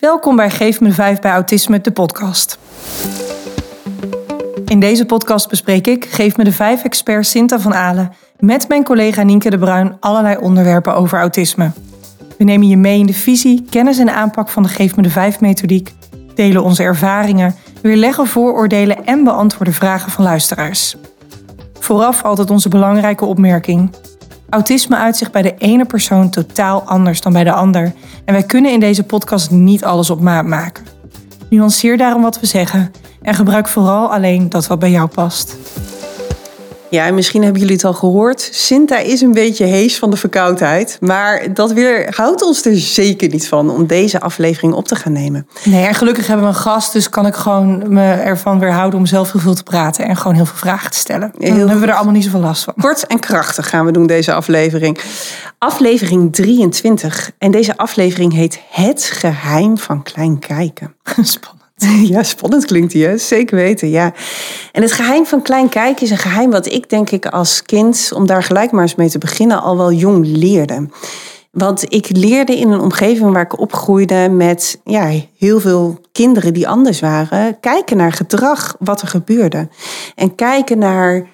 Welkom bij Geef me 5 bij Autisme, de podcast. In deze podcast bespreek ik, Geef me de 5 expert Sinta van Alen, met mijn collega Nienke de Bruin allerlei onderwerpen over autisme. We nemen je mee in de visie, kennis en aanpak van de Geef me de 5 methodiek, delen onze ervaringen, weerleggen vooroordelen en beantwoorden vragen van luisteraars. Vooraf altijd onze belangrijke opmerking. Autisme uit zich bij de ene persoon totaal anders dan bij de ander. En wij kunnen in deze podcast niet alles op maat maken. Nuanceer daarom wat we zeggen en gebruik vooral alleen dat wat bij jou past. Ja, en misschien hebben jullie het al gehoord. Sinta is een beetje hees van de verkoudheid. Maar dat weer houdt ons er zeker niet van om deze aflevering op te gaan nemen. Nee, en gelukkig hebben we een gast, dus kan ik gewoon me ervan weerhouden om zelf heel veel te praten en gewoon heel veel vragen te stellen. Dan hebben we er allemaal niet zoveel last van. Kort en krachtig gaan we doen deze aflevering. Aflevering 23. En deze aflevering heet Het geheim van klein kijken. Spannend. Ja, spannend klinkt die, hè? zeker weten. Ja. En het geheim van klein kijken is een geheim wat ik denk ik als kind, om daar gelijk maar eens mee te beginnen, al wel jong leerde. Want ik leerde in een omgeving waar ik opgroeide met ja, heel veel kinderen die anders waren, kijken naar gedrag, wat er gebeurde. En kijken naar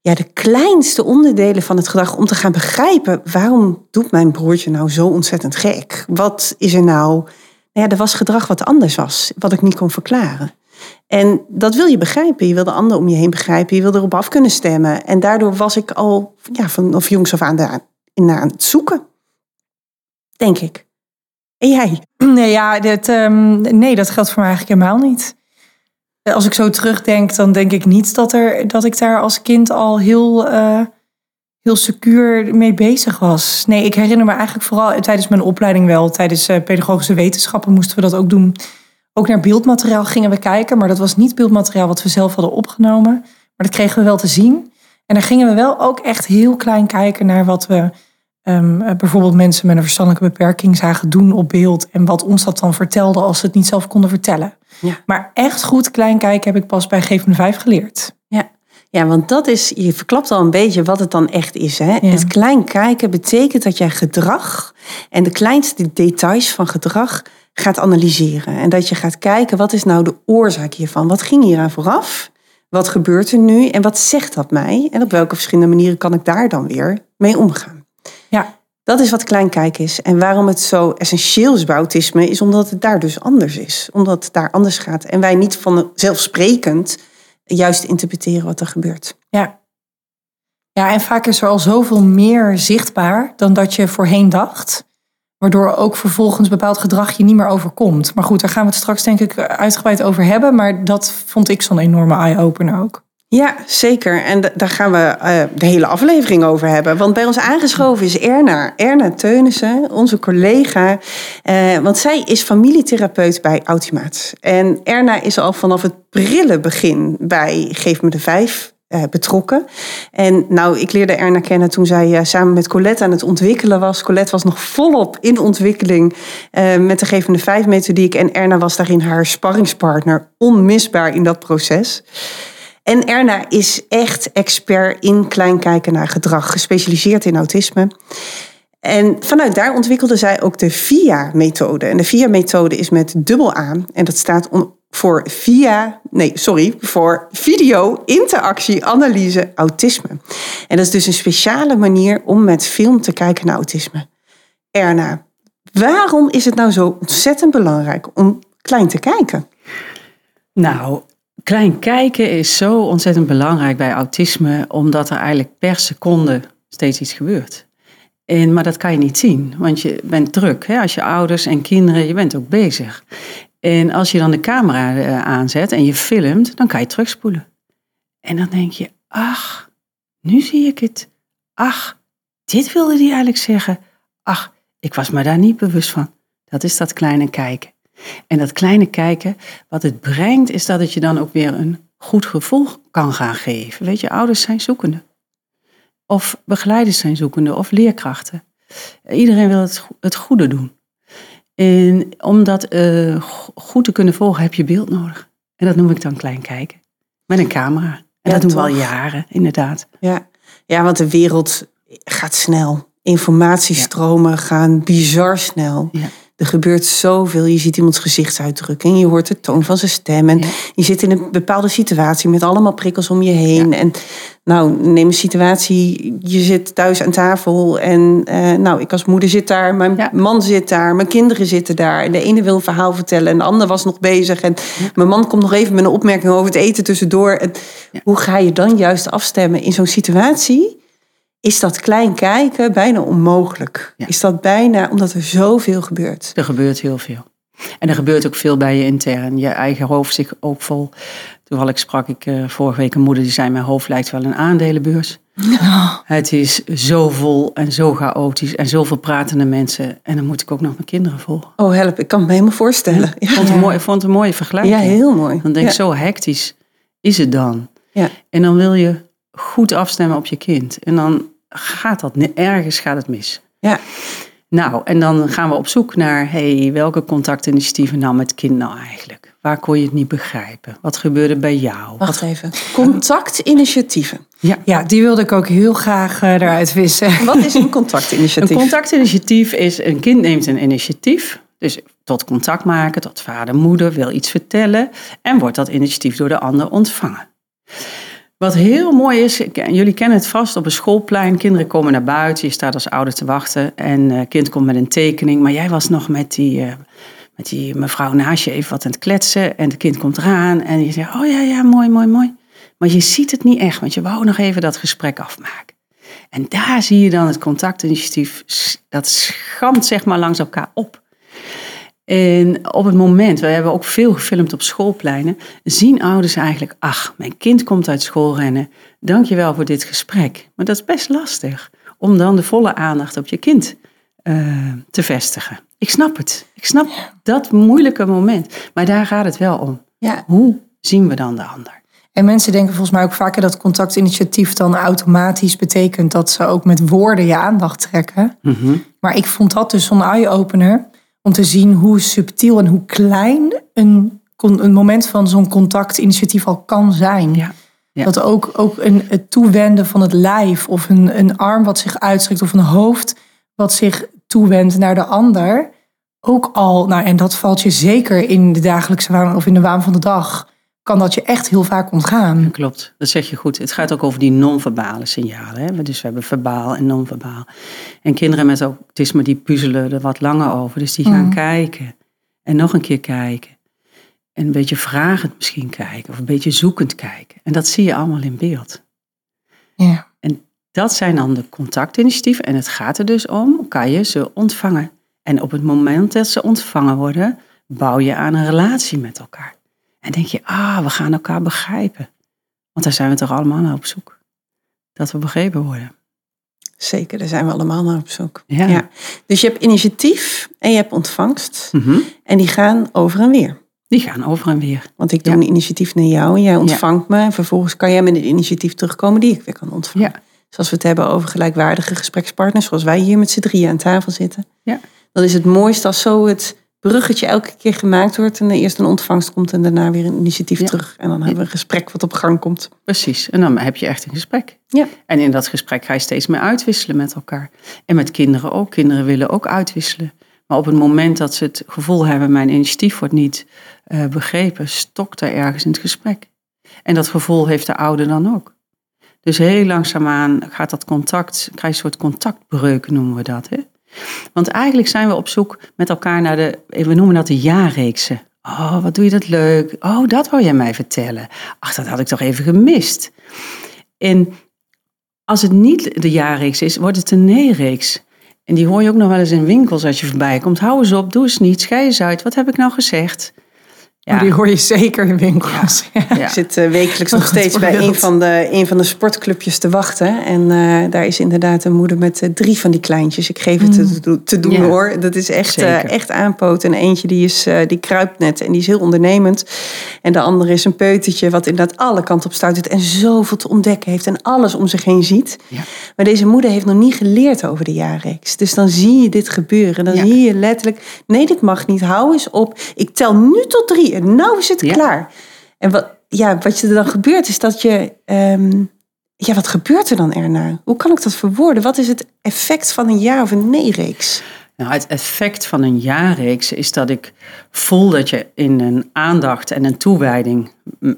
ja, de kleinste onderdelen van het gedrag om te gaan begrijpen waarom doet mijn broertje nou zo ontzettend gek? Wat is er nou ja, er was gedrag wat anders was, wat ik niet kon verklaren. En dat wil je begrijpen. Je wil de ander om je heen begrijpen. Je wil erop af kunnen stemmen. En daardoor was ik al ja, vanaf jongs af aan daar, naar aan het zoeken. Denk ik. En jij? Nee, ja, dit, um, nee, dat geldt voor mij eigenlijk helemaal niet. Als ik zo terugdenk, dan denk ik niet dat, er, dat ik daar als kind al heel... Uh heel secuur mee bezig was. Nee, ik herinner me eigenlijk vooral tijdens mijn opleiding wel. Tijdens uh, pedagogische wetenschappen moesten we dat ook doen. Ook naar beeldmateriaal gingen we kijken. Maar dat was niet beeldmateriaal wat we zelf hadden opgenomen. Maar dat kregen we wel te zien. En dan gingen we wel ook echt heel klein kijken naar wat we... Um, bijvoorbeeld mensen met een verstandelijke beperking zagen doen op beeld. En wat ons dat dan vertelde als ze het niet zelf konden vertellen. Ja. Maar echt goed klein kijken heb ik pas bij Geef 5 geleerd. Ja, want dat is, je verklapt al een beetje wat het dan echt is. Hè? Het klein kijken betekent dat jij gedrag en de kleinste details van gedrag gaat analyseren. En dat je gaat kijken, wat is nou de oorzaak hiervan? Wat ging hier aan vooraf? Wat gebeurt er nu? En wat zegt dat mij? En op welke verschillende manieren kan ik daar dan weer mee omgaan? Ja. Dat is wat klein kijken is. En waarom het zo essentieel is bij autisme, is omdat het daar dus anders is. Omdat het daar anders gaat. En wij niet vanzelfsprekend juist interpreteren wat er gebeurt. Ja. Ja, en vaak is er al zoveel meer zichtbaar dan dat je voorheen dacht. Waardoor ook vervolgens bepaald gedrag je niet meer overkomt. Maar goed, daar gaan we het straks denk ik uitgebreid over hebben. Maar dat vond ik zo'n enorme eye-opener ook. Ja, zeker. En daar gaan we uh, de hele aflevering over hebben. Want bij ons aangeschoven is Erna. Erna Teunissen, onze collega. Uh, want zij is familietherapeut bij Autimaat. En Erna is al vanaf het prille begin bij Geef me de Vijf uh, betrokken. En nou, ik leerde Erna kennen toen zij samen met Colette aan het ontwikkelen was. Colette was nog volop in ontwikkeling met de Geef me de Vijf methodiek. En Erna was daarin haar sparringspartner. Onmisbaar in dat proces. En Erna is echt expert in kleinkijken naar gedrag, gespecialiseerd in autisme. En vanuit daar ontwikkelde zij ook de VIA-methode. En de VIA-methode is met dubbel A. En dat staat voor VIA, nee, sorry, voor video, interactie, analyse, autisme. En dat is dus een speciale manier om met film te kijken naar autisme. Erna, waarom is het nou zo ontzettend belangrijk om klein te kijken? Nou, Klein kijken is zo ontzettend belangrijk bij autisme, omdat er eigenlijk per seconde steeds iets gebeurt. En, maar dat kan je niet zien, want je bent druk. Hè? Als je ouders en kinderen, je bent ook bezig. En als je dan de camera eh, aanzet en je filmt, dan kan je terugspoelen. En dan denk je, ach, nu zie ik het. Ach, dit wilde hij eigenlijk zeggen. Ach, ik was me daar niet bewust van. Dat is dat kleine kijken. En dat kleine kijken, wat het brengt, is dat het je dan ook weer een goed gevoel kan gaan geven. Weet je, ouders zijn zoekende. Of begeleiders zijn zoekende, of leerkrachten. Iedereen wil het, het goede doen. En om dat uh, goed te kunnen volgen, heb je beeld nodig. En dat noem ik dan klein kijken. Met een camera. En dat doen we al jaren, inderdaad. Ja. ja, want de wereld gaat snel. Informatiestromen gaan bizar snel. Ja. Er gebeurt zoveel. Je ziet iemands gezichtsuitdrukking, je hoort de toon van zijn stem. En Ja. je zit in een bepaalde situatie met allemaal prikkels om je heen. En nou, neem een situatie, je zit thuis aan tafel en eh, nou, ik als moeder zit daar, mijn Ja. man zit daar, mijn kinderen zitten daar. En de ene wil een verhaal vertellen en de ander was nog bezig. En mijn man komt nog even met een opmerking over het eten tussendoor. En. Hoe ga je dan juist afstemmen in zo'n situatie? Is dat klein kijken bijna onmogelijk? Ja. Is dat bijna omdat er zoveel gebeurt? Er gebeurt heel veel. En er gebeurt ook veel bij je intern. Je eigen hoofd zich ook vol. Toevallig sprak ik eh, vorige week een moeder die zei... mijn hoofd lijkt wel een aandelenbeurs. Het is zo vol en zo chaotisch en zoveel pratende mensen. En dan moet ik ook nog mijn kinderen volgen. Oh help, ik kan het me helemaal voorstellen. Ik vond het, een mooi, ik vond het een mooie vergelijking. ja heel mooi. Dan denk ik, ja. zo hectisch is het dan. Ja. En dan wil je goed afstemmen op je kind. En dan gaat dat, ergens gaat het mis. Ja. Nou, en dan gaan we op zoek naar, hey, welke contactinitiatieven nou met kind nou eigenlijk? Waar kon je het niet begrijpen? Wat gebeurde bij jou? Wacht even. Contactinitiatieven. Ja. Ja, die wilde ik ook heel graag eh, eruit wissen. Wat is een Een contactinitiatief? contactinitiatief is, een kind neemt een initiatief, dus tot contact maken, tot vader, moeder, wil iets vertellen en wordt dat initiatief door de ander ontvangen. Wat heel mooi is, jullie kennen het vast op een schoolplein, kinderen komen naar buiten, je staat als ouder te wachten en een kind komt met een tekening, maar jij was nog met die, eh, met die mevrouw naast je even wat aan het kletsen en het kind komt eraan en je zegt, oh ja, ja, mooi, mooi, mooi. Maar je ziet het niet echt, want je wou nog even dat gesprek afmaken. En daar zie je dan het contactinitiatief, dat schamt zeg maar langs elkaar op. En op het moment, we hebben ook veel gefilmd op schoolpleinen, zien ouders eigenlijk, ach, mijn kind komt uit school rennen, dankjewel voor dit gesprek. Maar dat is best lastig, om dan de volle aandacht op je kind eh, te vestigen. Ik snap het, ik snap dat moeilijke moment, maar daar gaat het wel om. Ja. Hoe zien we dan de ander? En mensen denken volgens mij ook vaker dat contactinitiatief dan automatisch betekent dat ze ook met woorden je aandacht trekken. Mhm. Maar ik vond dat dus zo'n eye-opener om te zien hoe subtiel en hoe klein een, een moment van zo'n contactinitiatief al kan zijn. Ja. Ja. Dat ook, ook een, het toewenden van het lijf of een, een arm wat zich uitstrekt of een hoofd wat zich toewendt naar de ander. Ook al, nou en dat valt je zeker in de dagelijkse waan of in de waan van de dag, kan dat je echt heel vaak ontgaan. Klopt, dat zeg je goed. Het gaat ook over die non-verbale signalen. Hè? Dus we hebben verbaal en non-verbaal. En kinderen met autisme die puzzelen er wat langer over. Dus die gaan Mm. kijken en nog een keer kijken. En een beetje vragend misschien kijken of een beetje zoekend kijken. En dat zie je allemaal in beeld. Ja. Dat zijn dan de contactinitiatieven. En het gaat er dus om, kan je ze ontvangen. En op het moment dat ze ontvangen worden, bouw je aan een relatie met elkaar. En denk je, ah, we gaan elkaar begrijpen. Want daar zijn we toch allemaal naar op zoek. Dat we begrepen worden. Zeker, daar zijn we allemaal naar op zoek. Ja. Dus je hebt initiatief en je hebt ontvangst. Mhm. En die gaan over en weer. Die gaan over en weer. Want ik doe Ja. een initiatief naar jou en jij ontvangt me. En vervolgens kan jij met een initiatief terugkomen die ik weer kan ontvangen. Ja. Zoals we het hebben over gelijkwaardige gesprekspartners. Zoals wij hier met z'n drieën aan tafel zitten. Ja. Dan is het mooiste als zo het bruggetje elke keer gemaakt wordt. En er eerst een ontvangst komt en daarna weer een initiatief Ja. terug. En dan hebben we een gesprek wat op gang komt. Precies. En dan heb je echt een gesprek. Ja. En in dat gesprek ga je steeds meer uitwisselen met elkaar. En met kinderen ook. Kinderen willen ook uitwisselen. Maar op het moment dat ze het gevoel hebben, mijn initiatief wordt niet eh, begrepen, stokt er ergens in het gesprek. En dat gevoel heeft de ouder dan ook. Dus heel langzaamaan gaat dat contact, krijg je een soort contactbreuk noemen we dat. Hè? Want eigenlijk zijn we op zoek met elkaar naar de, we noemen dat de jaarreeksen. Oh, wat doe je dat leuk. Oh, dat wou jij mij vertellen. Ach, dat had ik toch even gemist. En als het niet de jaarreeks is, wordt het een nee-reeks. En die hoor je ook nog wel eens in winkels als je voorbij komt. Hou eens op, doe eens niet, schei eens uit. Wat heb ik nou gezegd? Maar die hoor je zeker in winkels. Ja. Ja. Ik zit eh, wekelijks nog steeds bij een van, de, een van de sportclubjes te wachten. En eh, daar is inderdaad een moeder met eh, drie van die kleintjes. Ik geef het te, do- te doen Ja. hoor. Dat is echt, eh, echt aanpoten. En eentje die, is, eh, die kruipt net en die is heel ondernemend. En de andere is een peutertje wat inderdaad alle kanten op stuitert. En zoveel te ontdekken heeft en alles om zich heen ziet. Ja. Maar deze moeder heeft nog niet geleerd over de jaarreeks. Dus dan zie je dit gebeuren. Dan Ja. zie je letterlijk, nee dit mag niet. Hou eens op. Ik tel nu tot drie en nou is het Ja. klaar. En wat, ja, wat er dan gebeurt is dat je... ehm, ja, wat gebeurt er dan erna? Hoe kan ik dat verwoorden? Wat is het effect van een ja of een nee-reeks? Nou, het effect van een jaarreeks is dat ik voel dat je in een aandacht en een toewijding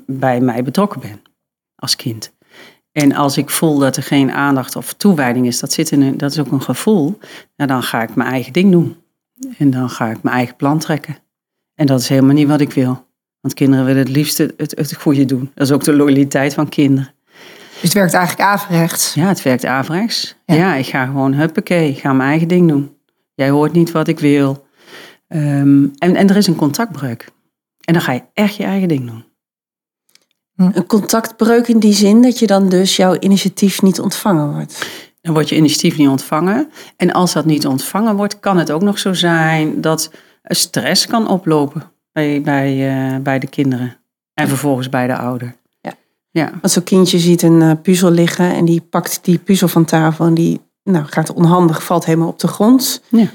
bij mij betrokken bent als kind. En als ik voel dat er geen aandacht of toewijding is, dat, zit in een, dat is ook een gevoel, nou, dan ga ik mijn eigen ding doen. En dan ga ik mijn eigen plan trekken. En dat is helemaal niet wat ik wil. Want kinderen willen het liefst het, het, het goede doen. Dat is ook de loyaliteit van kinderen. Dus het werkt eigenlijk averechts. Ja, het werkt averechts. Ja. Ja. ik ga gewoon huppakee, ik ga mijn eigen ding doen. Jij hoort niet wat ik wil. Ehm, en, en er is een contactbreuk. En dan ga je echt je eigen ding doen. Een contactbreuk in die zin dat je dan dus jouw initiatief niet ontvangen wordt. Dan wordt je initiatief niet ontvangen. En als dat niet ontvangen wordt, kan het ook nog zo zijn dat stress kan oplopen bij, bij, eh, bij de kinderen. En vervolgens bij de ouder. Ja. Ja. Want zo'n kindje ziet een eh, puzzel liggen en die pakt die puzzel van tafel en die nou, gaat onhandig, valt helemaal op de grond. Ja.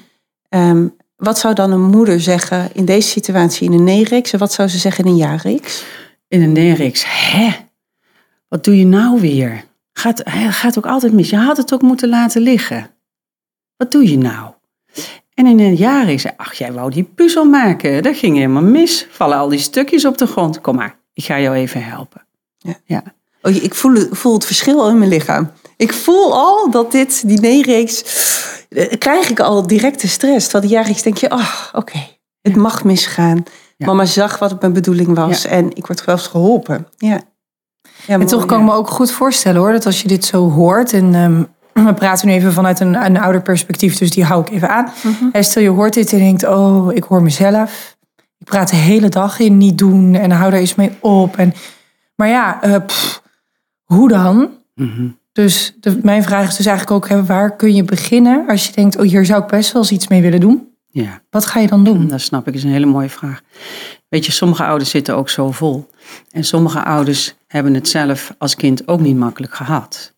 Ehm, wat zou dan een moeder zeggen in deze situatie in een nee-reeks en wat zou ze zeggen in een ja-reeks? in een neerreeks. Hè? Wat doe je nou weer? Gaat, gaat ook altijd mis. Je had het ook moeten laten liggen. Wat doe je nou? En in een jaar is ach, jij wou die puzzel maken. Dat ging helemaal mis. Vallen al die stukjes op de grond. Kom maar, ik ga jou even helpen. Ja. ja. Oh, ik voel het, voel het verschil al in mijn lichaam. Ik voel al dat dit, die nee-reeks, eh, krijg ik al directe stress. Terwijl die ja-reeks denk je, oh, oké, het mag misgaan. Ja. Mama zag wat mijn bedoeling was Ja. en ik word zelfs geholpen. Ja. ja En toch kan ik me ook goed voorstellen hoor, dat als je dit zo hoort. En ehm, we praten nu even vanuit een, een ouder perspectief, dus die hou ik even aan. En stel je hoort dit en denkt, oh, ik hoor mezelf. Ik praat de hele dag in niet doen en hou daar eens mee op. En, maar ja, eh, pff, hoe dan? Mhm. Dus de, mijn vraag is dus eigenlijk ook, hè, waar kun je beginnen als je denkt, oh, hier zou ik best wel eens iets mee willen doen? ja. Wat ga je dan doen? Dat snap ik, is een hele mooie vraag. Weet je, sommige ouders zitten ook zo vol. En sommige ouders hebben het zelf als kind ook niet makkelijk gehad.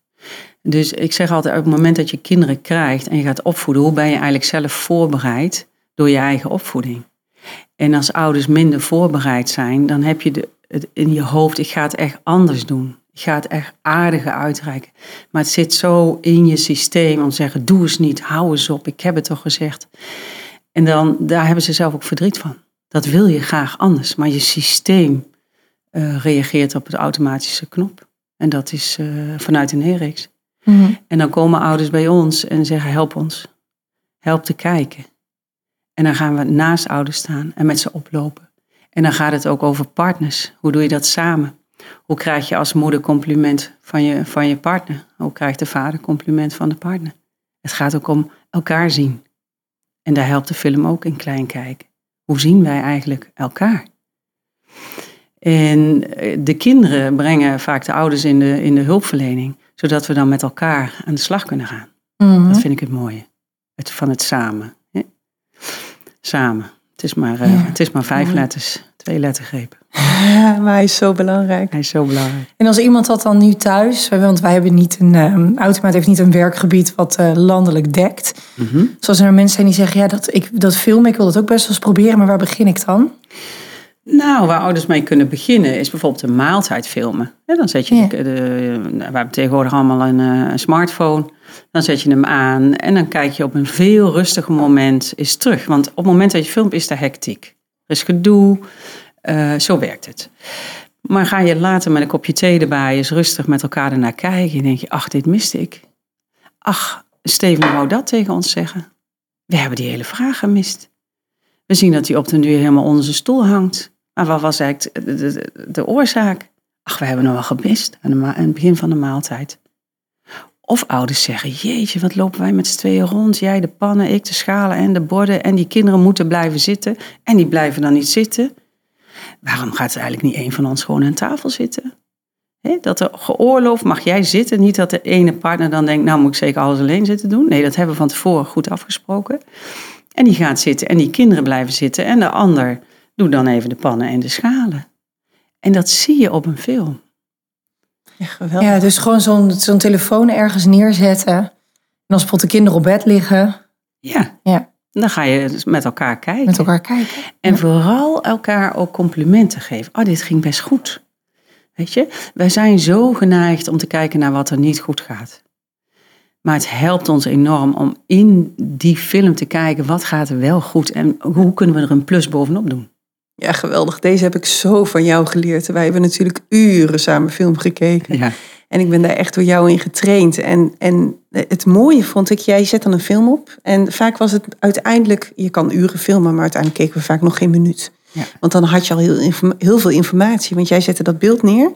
Dus ik zeg altijd, op het moment dat je kinderen krijgt en je gaat opvoeden, hoe ben je eigenlijk zelf voorbereid door je eigen opvoeding? En als ouders minder voorbereid zijn, dan heb je de, het in je hoofd, ik ga het echt anders doen. Ik ga het echt aardiger uitreiken. Maar het zit zo in je systeem om te zeggen, doe eens niet, hou eens op, ik heb het toch gezegd. En dan, daar hebben ze zelf ook verdriet van. Dat wil je graag anders, maar je systeem eh, reageert op de automatische knop. En dat is eh, vanuit een Mhm. En dan komen ouders bij ons en zeggen: help ons. Help te kijken. En dan gaan we naast ouders staan en met ze oplopen. En dan gaat het ook over partners. Hoe doe je dat samen? Hoe krijg je als moeder compliment van je, van je partner? Hoe krijgt de vader compliment van de partner? Het gaat ook om elkaar zien. En daar helpt de film ook in klein kijken. Hoe zien wij eigenlijk elkaar? En eh, de kinderen brengen vaak de ouders in de, in de hulpverlening, zodat we dan met elkaar aan de slag kunnen gaan. Mhm. Dat vind ik het mooie. Het, van het samen. hè. Samen. Het is maar, eh, Ja. het is maar vijf letters, twee lettergrepen. Ja, maar hij is zo belangrijk. Hij is zo belangrijk. En als iemand dat dan nu thuis, want wij hebben niet een, um, Automaat heeft niet een werkgebied wat eh, landelijk dekt. Mhm. Zoals er mensen zijn die zeggen, ja, dat, ik, dat film, ik wil dat ook best wel eens proberen, maar waar begin ik dan? Nou, waar ouders mee kunnen beginnen is bijvoorbeeld een maaltijd filmen. Dan zet je, Ja. de, de- we hebben tegenwoordig allemaal een, eh, een smartphone. Dan zet je hem aan en dan kijk je op een veel rustiger moment eens terug. Want op het moment dat je filmt is er hectiek. Er is gedoe, eh, zo werkt het. Maar ga je later met een kopje thee erbij eens rustig met elkaar ernaar kijken. En denk je, ach, dit miste ik. Ach, Steven wou dat tegen ons zeggen. We hebben die hele vraag gemist. We zien dat hij op den duur helemaal onder zijn stoel hangt. Maar wat was eigenlijk de, de, oorzaak? Ach, we hebben nog wel gemist aan, het begin van de maaltijd. Of ouders zeggen, jeetje, wat lopen wij met z'n tweeën rond? Jij de pannen, ik de schalen en de borden. En die kinderen moeten blijven zitten. En die blijven dan niet zitten. Waarom gaat er eigenlijk niet één van ons gewoon aan tafel zitten? Dat er geoorloofd, mag jij zitten? Niet dat de ene partner dan denkt, nou moet ik zeker alles alleen zitten doen. Nee, dat hebben we van tevoren goed afgesproken. En die gaat zitten en die kinderen blijven zitten. En de ander doet dan even de pannen en de schalen. En dat zie je op een film. Ja, geweldig. Ja, dus gewoon zo'n zo'n telefoon ergens neerzetten. En als bijvoorbeeld de kinderen op bed liggen, Ja, ja, dan ga je dus met elkaar kijken. met elkaar kijken. En vooral elkaar ook complimenten geven. Oh, dit ging best goed. Weet je, wij zijn zo geneigd om te kijken naar wat er niet goed gaat. Maar het helpt ons enorm om in die film te kijken wat gaat er wel goed en hoe kunnen we er een plus bovenop doen. Ja, geweldig. Deze heb ik zo van jou geleerd. Wij hebben natuurlijk uren samen film gekeken. Ja. En ik ben daar echt door jou in getraind. En, en het mooie vond ik, jij zet dan een film op. En vaak was het uiteindelijk, je kan uren filmen, maar uiteindelijk keken we vaak nog geen minuut. Ja. Want dan had je al heel, heel veel informatie. Want jij zette dat beeld neer.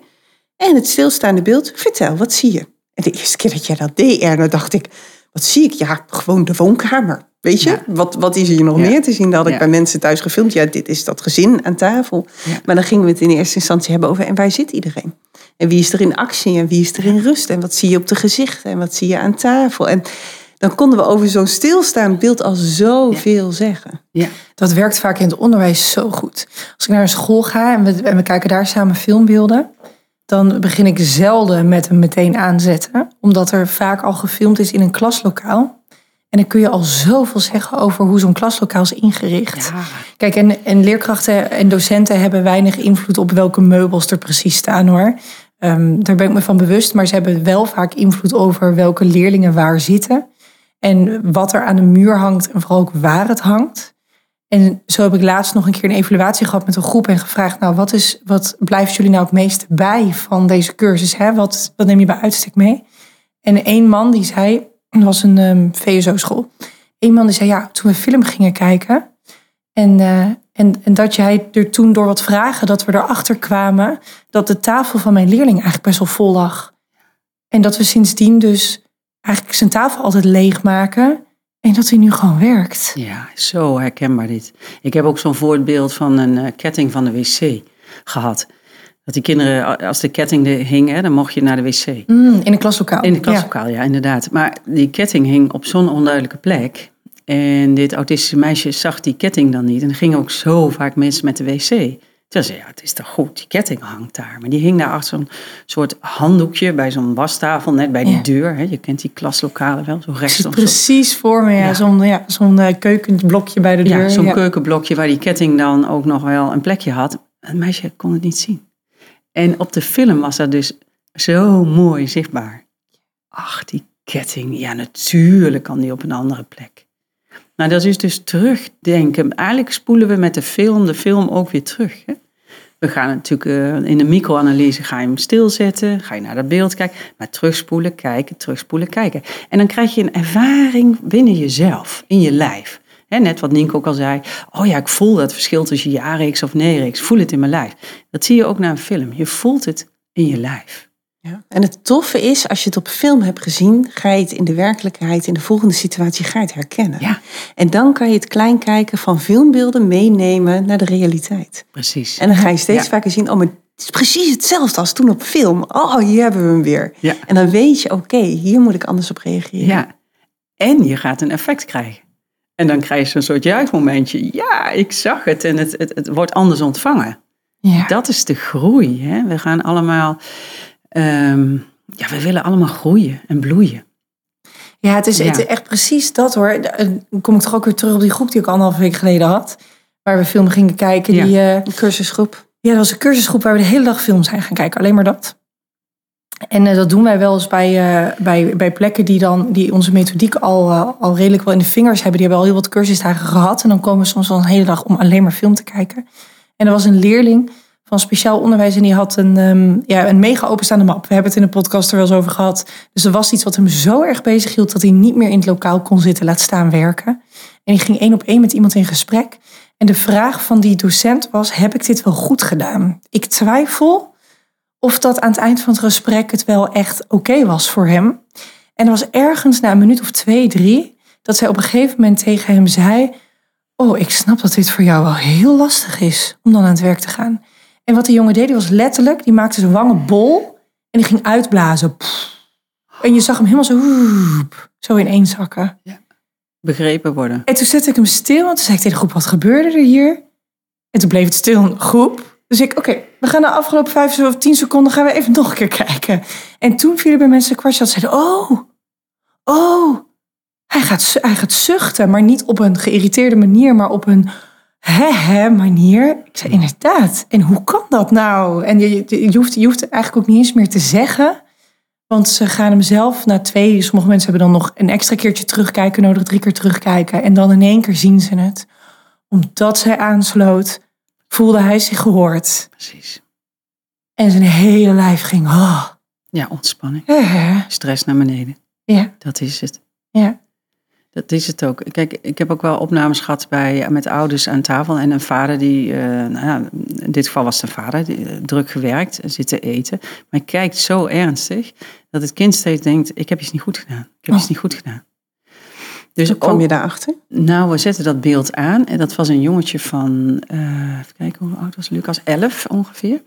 En het stilstaande beeld, vertel, wat zie je? En de eerste keer dat jij dat deed, Erna, dacht ik, wat zie ik? Ja, gewoon de woonkamer. Weet je, Ja. wat, wat is hier nog Ja. meer te zien? Dat had ik bij mensen thuis gefilmd. Ja, dit is dat gezin aan tafel. Maar dan gingen we het in eerste instantie hebben over... en waar zit iedereen? En wie is er in actie en wie is er in rust? En wat zie je op de gezichten en wat zie je aan tafel? En dan konden we over zo'n stilstaand beeld al zoveel zeggen. Ja. Dat werkt vaak in het onderwijs zo goed. Als ik naar een school ga en we, en we kijken daar samen filmbeelden, dan begin ik zelden met hem meteen aanzetten, omdat er vaak al gefilmd is in een klaslokaal. En dan kun je al zoveel zeggen over hoe zo'n klaslokaal is ingericht. Ja. Kijk, en, en leerkrachten en docenten hebben weinig invloed op welke meubels er precies staan hoor. Ehm, daar ben ik me van bewust, maar ze hebben wel vaak invloed over welke leerlingen waar zitten. En wat er aan de muur hangt en vooral ook waar het hangt. En zo heb ik laatst nog een keer een evaluatie gehad met een groep en gevraagd, nou wat, is, wat blijft jullie nou het meeste bij van deze cursus? Hè? Wat, wat neem je bij uitstek mee? En één man die zei, dat was een ehm, VSO-school. Één man die zei, ja, toen we film gingen kijken, en, eh, en, en dat jij er toen door wat vragen, dat we erachter kwamen dat de tafel van mijn leerling eigenlijk best wel vol lag. En dat we sindsdien dus eigenlijk zijn tafel altijd leegmaken. En dat hij nu gewoon werkt. Ja, zo herkenbaar dit. Ik heb ook zo'n voorbeeld van een eh, ketting van de wc gehad. Dat die kinderen, als de ketting hing, hè, dan mocht je naar de wc. Mm, in een klaslokaal. In de klaslokaal, ja. inderdaad. Maar die ketting hing op zo'n onduidelijke plek. En dit autistische meisje zag die ketting dan niet. En er gingen ook zo vaak mensen met de wc. Toen zei ze, ja, het is toch goed, die ketting hangt daar. Maar die hing daar achter zo'n soort handdoekje bij zo'n wastafel, net bij die Ja. deur. Hè. Je kent die klaslokalen wel, zo rechts zo. precies voor me, ja, Ja. zo'n ja, eh, keukenblokje bij de deur. Ja, zo'n keukenblokje waar die ketting dan ook nog wel een plekje had. Het meisje kon het niet zien. En op de film was dat dus zo mooi zichtbaar. Ach, die ketting. Ja, natuurlijk kan die op een andere plek. Nou, dat is dus terugdenken. Eigenlijk spoelen we met de film de film ook weer terug. Hè? We gaan natuurlijk eh, in de microanalyse ga je hem stilzetten, ga je naar dat beeld kijken, maar terugspoelen, kijken, terugspoelen, kijken. En dan krijg je een ervaring binnen jezelf, in je lijf. Hè, net wat Nienke ook al zei, oh ja, ik voel dat verschil tussen ja-reeks of nee-reeks, voel het in mijn lijf. Dat zie je ook naar een film, je voelt het in je lijf. Ja. En het toffe is, als je het op film hebt gezien, ga je het in de werkelijkheid, in de volgende situatie, ga je het herkennen. Ja. En dan kan je het klein kijken van filmbeelden meenemen naar de realiteit. Precies. En dan ga je steeds Ja. vaker zien, oh, maar het is precies hetzelfde als toen op film. Oh, hier hebben we hem weer. Ja. En dan weet je, oké, hier moet ik anders op reageren. Ja. En je gaat een effect krijgen. En dan krijg je zo'n soort juichmomentje. Ja, ik zag het en het, het, het wordt anders ontvangen. Ja. Dat is de groei. Hè? We gaan allemaal, ehm, ja, we willen allemaal groeien en bloeien. Ja, het is, Ja. het is echt precies dat hoor. Dan kom ik toch ook weer terug op die groep die ik anderhalve week geleden had. Waar we film gingen kijken. Ja. Die, eh, Een cursusgroep. ja, dat was een cursusgroep waar we de hele dag film zijn gaan kijken. Alleen maar dat. En eh, dat doen wij wel eens bij, eh, bij, bij plekken die, dan, die onze methodiek al, eh, al redelijk wel in de vingers hebben. Die hebben al heel wat cursusdagen gehad. En dan komen we soms wel een hele dag om alleen maar film te kijken. En er was een leerling van speciaal onderwijs en die had een, ehm, ja, een mega openstaande map. We hebben het in de podcast er wel eens over gehad. Dus er was iets wat hem zo erg bezig hield dat hij niet meer in het lokaal kon zitten, laat staan werken. En die ging één op één met iemand in gesprek. En de vraag van die docent was: heb ik dit wel goed gedaan? Ik twijfel of dat aan het eind van het gesprek het wel echt oké was voor hem. En er was ergens na een minuut of twee, drie, dat zij op een gegeven moment tegen hem zei: Oh, ik snap dat dit voor jou wel heel lastig is om dan aan het werk te gaan. En wat die jongen deed, die was letterlijk, die maakte zijn wangen bol en die ging uitblazen. En je zag hem helemaal zo, zo ineenzakken. Begrepen worden. En toen zette ik hem stil, want toen zei ik tegen de groep, wat gebeurde er hier? En toen bleef het stil een groep. Dus ik, oké, we gaan de afgelopen vijf of tien seconden gaan we even nog een keer kijken. En toen vielen bij mensen kwartje dat zeiden, oh, oh, hij gaat, hij gaat zuchten, maar niet op een geïrriteerde manier, maar op een hè manier. Ik zei, inderdaad. En hoe kan dat nou? En je, je, je, hoeft, je hoeft eigenlijk ook niet eens meer te zeggen Want ze gaan hem zelf na twee, sommige mensen hebben dan nog een extra keertje terugkijken nodig, drie keer terugkijken. En dan in één keer zien ze het. Omdat zij aansloot, voelde hij zich gehoord. Precies. En zijn hele lijf ging, oh. Ja, ontspanning. Stress naar beneden. ja, Dat is het. ja. Dat is het ook. Kijk, ik heb ook wel opnames gehad bij, met ouders aan tafel. En een vader die, eh, nou ja, in dit geval was de vader, die, eh, druk gewerkt, zit te eten. Maar kijkt zo ernstig dat het kind steeds denkt, ik heb iets niet goed gedaan. Ik heb Oh. iets niet goed gedaan. Dus Hoe kwam ook- je daarachter? Nou, we zetten dat beeld aan. En dat was een jongetje van, eh, even kijken, hoe oud was Lucas? Elf ongeveer.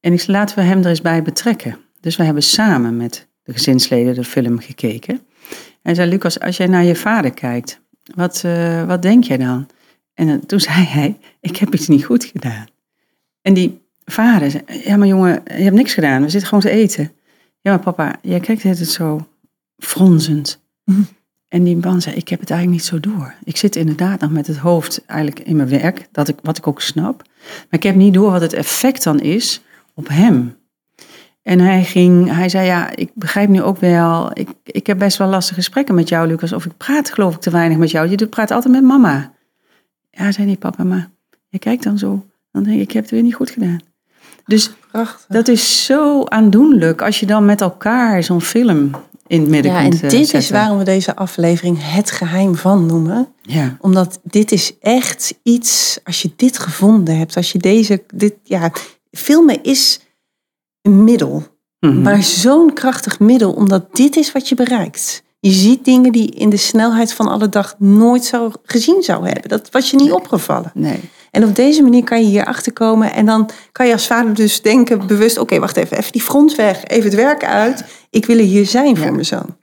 En ik zei, laten we hem er eens bij betrekken. Dus we hebben samen met de gezinsleden de film gekeken. En zei, Lucas, als jij naar je vader kijkt, wat, eh, wat denk jij dan? En eh, toen zei hij, ik heb iets niet goed gedaan. En die vader zei, ja maar jongen, je hebt niks gedaan. We zitten gewoon te eten. Ja maar papa, jij kijkt het zo fronsend. En die man zei, ik heb het eigenlijk niet zo door. Ik zit inderdaad nog met het hoofd eigenlijk in mijn werk, dat ik, wat ik ook snap. Maar ik heb niet door wat het effect dan is op hem. En hij ging, hij zei, ja, ik begrijp nu ook wel, ik, ik heb best wel lastige gesprekken met jou, Lucas. Of ik praat geloof ik te weinig met jou. Je praat altijd met mama. Ja, zei die papa, maar je kijkt dan zo. Dan denk ik, ik heb het weer niet goed gedaan. Dus Prachtig. dat is zo aandoenlijk als je dan met elkaar zo'n film in het midden Ja, en kunt eh, dit is waarom we deze aflevering het geheim van noemen. Ja, Omdat dit is echt iets, als je dit gevonden hebt, als je deze, dit, ja, filmen is een middel. Mhm. Maar zo'n krachtig middel, omdat dit is wat je bereikt. Je ziet dingen die in de snelheid van alle dag nooit zou gezien zou hebben. Dat was je niet opgevallen. nee. En op deze manier kan je hierachter komen. En dan kan je als vader dus denken, bewust, oké, wacht even, even die front weg, even het werk uit. Ik wil er hier zijn voor Ja. mijn zoon.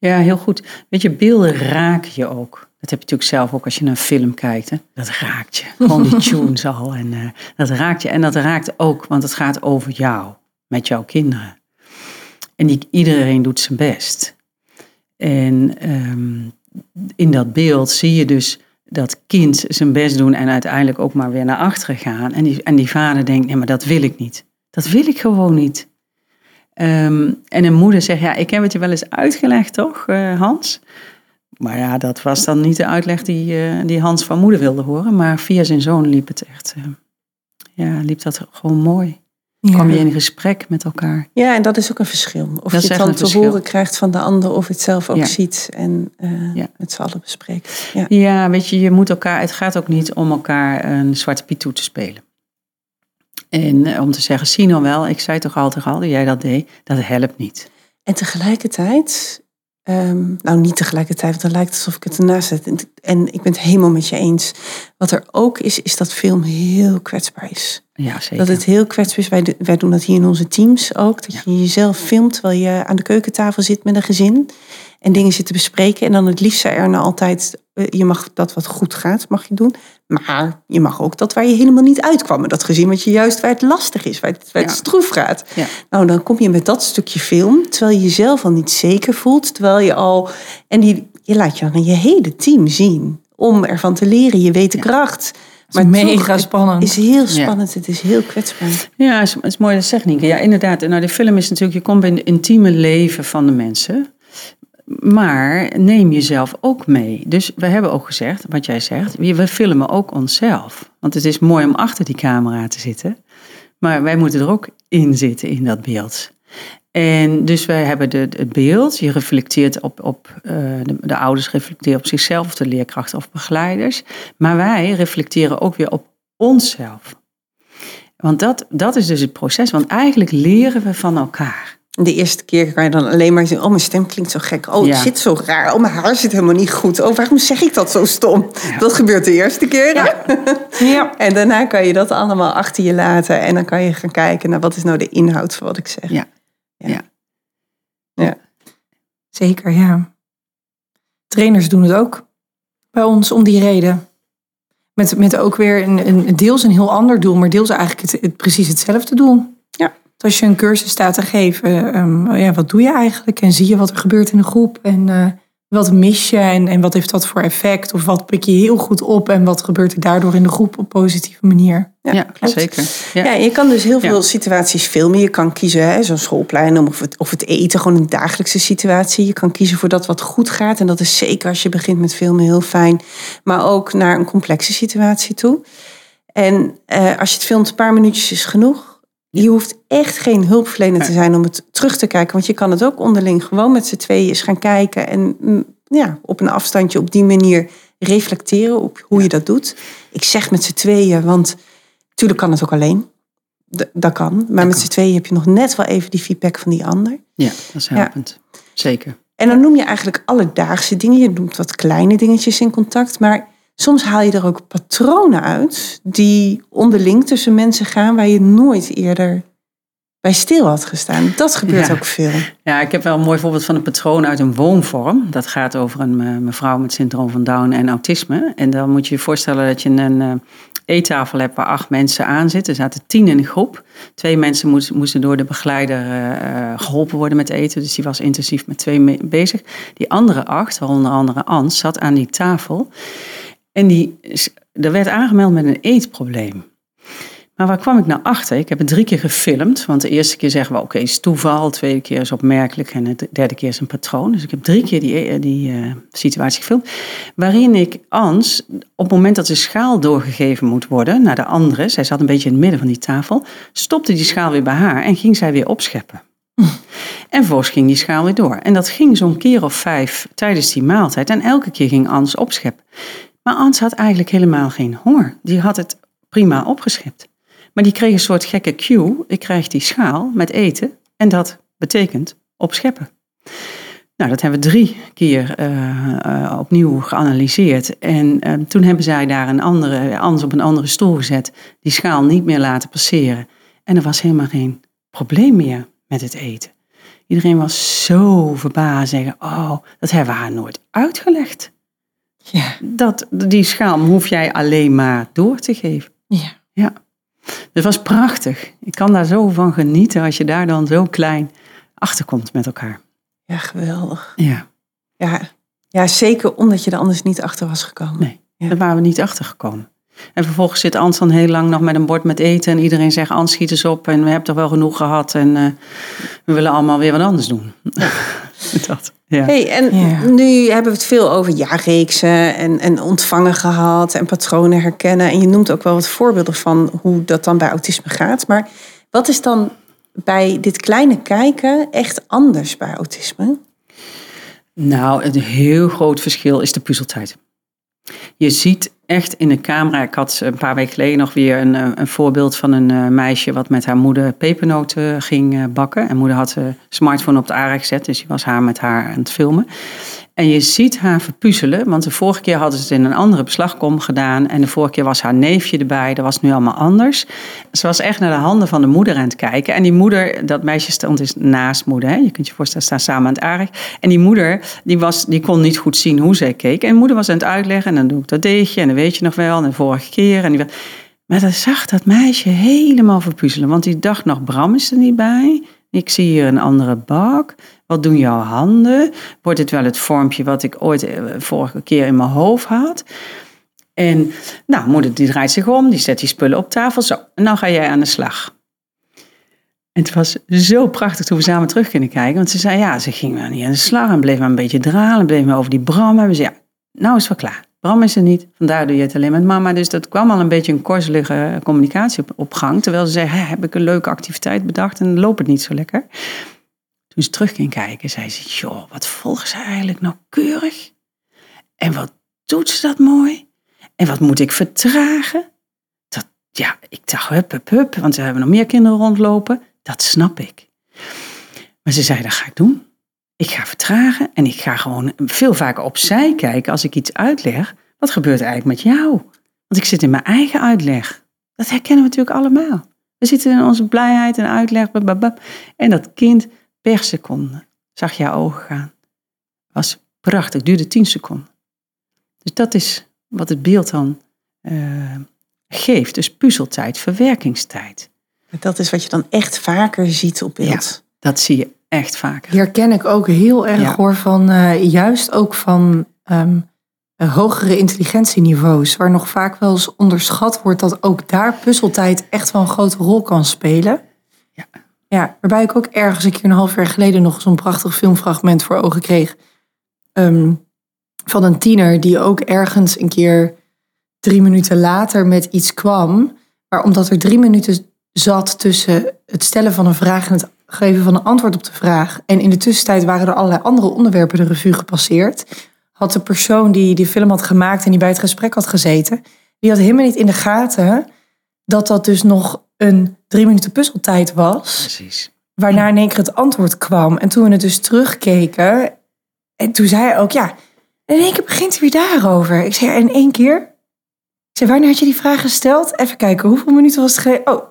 Ja, heel goed. Weet je, beelden raken je ook. Dat heb je natuurlijk zelf ook als je naar een film kijkt. Hè? Dat raakt je. Gewoon die tunes al. En eh, dat raakt je. En dat raakt ook, want het gaat over jou. Met jouw kinderen. En die, iedereen doet zijn best. En ehm, in dat beeld zie je dus dat kind zijn best doen en uiteindelijk ook maar weer naar achteren gaan. En die, en die vader denkt, nee, maar dat wil ik niet. Dat wil ik gewoon niet. Ehm, en een moeder zegt, ja, ik heb het je wel eens uitgelegd, toch, eh, Hans? Maar ja, dat was dan niet de uitleg die, eh, die Hans van moeder wilde horen. Maar via zijn zoon liep het echt, eh, ja, liep dat gewoon mooi. Ja. Kwam je in gesprek met elkaar. Ja, en dat is ook een verschil. Of Dat je het dan te verschil. horen krijgt van de ander of het zelf ook Ja. ziet en eh, Ja. met z'n allen bespreekt. Ja. Ja, weet je, je moet elkaar, het gaat ook niet om elkaar een zwarte piet toe te spelen. En eh, om te zeggen, zie nou wel, ik zei toch altijd al dat jij dat deed, dat helpt niet. En tegelijkertijd, ehm, nou niet tegelijkertijd, want dan lijkt het alsof ik het ernaast zet. En- En ik ben het helemaal met je eens. Wat er ook is, is dat film heel kwetsbaar is. Ja, zeker. Dat het heel kwetsbaar is. Wij, do- wij doen dat hier in onze teams ook. Dat je jezelf filmt terwijl je aan de keukentafel zit met een gezin. En dingen zit te bespreken. En dan het liefst er nou altijd, eh, je mag dat wat goed gaat, mag je doen. Maar je mag ook dat waar je helemaal niet uitkwam. met Dat gezin wat je juist waar het lastig is, waar het, waar het Ja. stroef gaat. Ja. Nou, dan kom je met dat stukje film, terwijl je jezelf al niet zeker voelt. Terwijl je al, en die, je laat je dan aan je hele team zien. Om ervan te leren, je weet de kracht. Maar mega toch, het spannend. is heel spannend, het is heel kwetsbaar. Ja, het is, het is mooi dat zeg Nienke. Ja, inderdaad. Nou, de film is natuurlijk, je komt bij het intieme leven van de mensen. Maar neem jezelf ook mee. Dus we hebben ook gezegd, wat jij zegt, we filmen ook onszelf. Want het is mooi om achter die camera te zitten. Maar wij moeten er ook in zitten in dat beeld. En dus wij hebben de, het beeld, je reflecteert op, op eh, de, de ouders reflecteren op zichzelf, of de leerkrachten of begeleiders. Maar wij reflecteren ook weer op onszelf. Want dat, dat is dus het proces, want eigenlijk leren we van elkaar. De eerste keer kan je dan alleen maar zeggen, oh mijn stem klinkt zo gek. Oh, het Ja. zit zo raar. Oh, mijn haar zit helemaal niet goed. Oh, waarom zeg ik dat zo stom? Dat gebeurt de eerste keer. Ja. En daarna kan je dat allemaal achter je laten. En dan kan je gaan kijken naar wat is nou de inhoud van wat ik zeg. Ja. Ja. Ja. Zeker, ja. Trainers doen het ook bij ons om die reden. Met, met ook weer een, een deels een heel ander doel, maar deels eigenlijk het, het, precies hetzelfde doel. Ja. Als je een cursus staat te geven, ehm, ja, wat doe je eigenlijk? En zie je wat er gebeurt in de groep? En eh, wat mis je en, en wat heeft dat voor effect? Of wat pik je heel goed op en wat gebeurt er daardoor in de groep op een positieve manier? Ja, klopt. zeker. Ja. Ja. je kan dus heel veel Ja. situaties filmen. Je kan kiezen, hè, zo'n schoolplein, of het, of het eten, gewoon een dagelijkse situatie. Je kan kiezen voor dat wat goed gaat. En dat is zeker als je begint met filmen heel fijn. Maar ook naar een complexe situatie toe. En eh, als je het filmt, een paar minuutjes is genoeg. Je hoeft echt geen hulpverlener te zijn om het terug te kijken. Want je kan het ook onderling gewoon met z'n tweeën eens gaan kijken. En mm, ja, op een afstandje op die manier reflecteren op hoe je dat doet. Ik zeg met z'n tweeën, want natuurlijk kan het ook alleen. D- dat kan. Maar met z'n tweeën heb je nog net wel even die feedback van die ander. Ja, dat is helpend. Zeker. En dan noem je eigenlijk alledaagse dingen. Je noemt wat kleine dingetjes in contact. Maar soms haal je er ook patronen uit die onderling tussen mensen gaan waar je nooit eerder bij stil had gestaan. Dat gebeurt Ja. ook veel. Ja, ik heb wel een mooi voorbeeld van een patroon uit een woonvorm. Dat gaat over een eh, mevrouw met syndroom van Down en autisme. En dan moet je je voorstellen dat je een eh, eettafel hebt waar acht mensen aan zitten. Er zaten tien in een groep. Twee mensen moesten, moesten door de begeleider eh, eh, geholpen worden met eten. Dus die was intensief met twee bezig. Die andere acht, waaronder andere Ans, zat aan die tafel. En die, er werd aangemeld met een eetprobleem. Maar waar kwam ik nou achter? Ik heb het drie keer gefilmd. Want de eerste keer zeggen we, oké, is toeval. De tweede keer is opmerkelijk. En de derde keer is een patroon. Dus ik heb drie keer die, die eh, situatie gefilmd. Waarin ik Ans, op het moment dat de schaal doorgegeven moet worden naar de andere. Zij zat een beetje in het midden van die tafel. Stopte die schaal weer bij haar en ging zij weer opscheppen. En vervolgens ging die schaal weer door. En dat ging zo'n keer of vijf tijdens die maaltijd. En elke keer ging Ans opscheppen. Maar Ans had eigenlijk helemaal geen honger. Die had het prima opgeschept. Maar die kreeg een soort gekke cue. Ik krijg die schaal met eten en dat betekent opscheppen. Nou, dat hebben we drie keer eh, eh, opnieuw geanalyseerd. En eh, toen hebben zij daar een andere, Ans op een andere stoel gezet. Die schaal niet meer laten passeren. En er was helemaal geen probleem meer met het eten. Iedereen was zo verbaasd. Zeggen, oh, dat hebben we haar nooit uitgelegd. Ja. Dat, die schaal hoef jij alleen maar door te geven. ja. Ja, het was prachtig. Ik kan daar zo van genieten als je daar dan zo klein achter komt met elkaar. Ja, geweldig. Ja, Ja, ja zeker omdat je er anders niet achter was gekomen. nee, Ja. daar waren we niet achter gekomen. En vervolgens zit Ans dan heel lang nog met een bord met eten. En iedereen zegt, Ans, schiet eens op. En we hebben toch wel genoeg gehad. En eh, we willen allemaal weer wat anders doen. dat, ja. Hey, en Ja. nu hebben we het veel over jaarreeksen en, en ontvangen gehad en patronen herkennen. En je noemt ook wel wat voorbeelden van hoe dat dan bij autisme gaat. Maar wat is dan bij dit kleine kijken echt anders bij autisme? Nou, een heel groot verschil is de puzzeltijd. Je ziet echt in de camera, ik had een paar weken geleden nog weer een, eh, een voorbeeld van een eh, meisje wat met haar moeder pepernoten ging eh, bakken. En moeder had de smartphone op de aarde gezet, dus die was haar met haar aan het filmen. En je ziet haar verpuzzelen, want de vorige keer hadden ze het in een andere beslagkom gedaan. En de vorige keer was haar neefje erbij, dat was nu allemaal anders. Ze was echt naar de handen van de moeder aan het kijken. En die moeder, dat meisje stond dus naast moeder. Hè? Je kunt je voorstellen, staan samen aan het aardig. En die moeder, die, was, die kon niet goed zien hoe zij keek. En moeder was aan het uitleggen, en dan doe ik dat deetje, en dan weet je nog wel, en de vorige keer. En die, maar dan zag dat meisje helemaal verpuzzelen. Want die dacht nog, Bram is er niet bij. Ik zie hier een andere bak. Wat doen jouw handen? Wordt het wel het vormpje wat ik ooit eh, vorige keer in mijn hoofd had? En nou, moeder die draait zich om, die zet die spullen op tafel. Zo, en nou ga jij aan de slag. En het was zo prachtig toen we samen terug kunnen kijken. Want ze zei, ja, ze ging maar niet aan de slag en bleef maar een beetje dralen. Bleef maar over die Bram hebben. Ze ja, nou is het wel klaar. Bram is er niet, vandaar doe je het alleen met mama. Dus dat kwam al een beetje een korzelige communicatie op, gang. Terwijl ze zei, "Hè, heb ik een leuke activiteit bedacht en loopt het niet zo lekker. Ze terug ging kijken, zei ze, joh, wat volgen ze eigenlijk nauwkeurig? En wat doet ze dat mooi? En wat moet ik vertragen? Dat, ja, ik dacht, hup, hup, hup, want we hebben nog meer kinderen rondlopen. Dat snap ik. Maar ze zei, dat ga ik doen. Ik ga vertragen en ik ga gewoon veel vaker opzij kijken als ik iets uitleg. Wat gebeurt er eigenlijk met jou? Want ik zit in mijn eigen uitleg. Dat herkennen we natuurlijk allemaal. We zitten in onze blijheid en uitleg. bababab. En dat kind per seconde zag je ogen gaan. Was prachtig, duurde 10 seconden. Dus dat is wat het beeld dan eh, geeft. Dus puzzeltijd, verwerkingstijd. Dat is wat je dan echt vaker ziet op beeld. Dat zie je echt vaker. herken ik ook heel erg Ja. hoor van eh, juist ook van ehm, eh, hogere intelligentieniveaus, waar nog vaak wel eens onderschat wordt dat ook daar puzzeltijd echt wel een grote rol kan spelen. Ja. Waarbij ik ook ergens een keer een half jaar geleden nog zo'n prachtig filmfragment voor ogen kreeg. ehm, van een tiener die ook ergens een keer drie minuten later met iets kwam. Maar omdat er drie minuten zat tussen het stellen van een vraag en het geven van een antwoord op de vraag. En in de tussentijd waren er allerlei andere onderwerpen de revue gepasseerd. Had de persoon die die film had gemaakt en die bij het gesprek had gezeten, die had helemaal niet in de gaten dat dat dus nog een drie minuten puzzeltijd was. Precies. Waarna in één keer het antwoord kwam. En toen we het dus terugkeken. En toen zei hij ook, ja, in één keer begint hij weer daarover. Ik zei, in één keer? Ik zei, wanneer had je die vraag gesteld? Even kijken, hoeveel minuten was het geleden? Oh,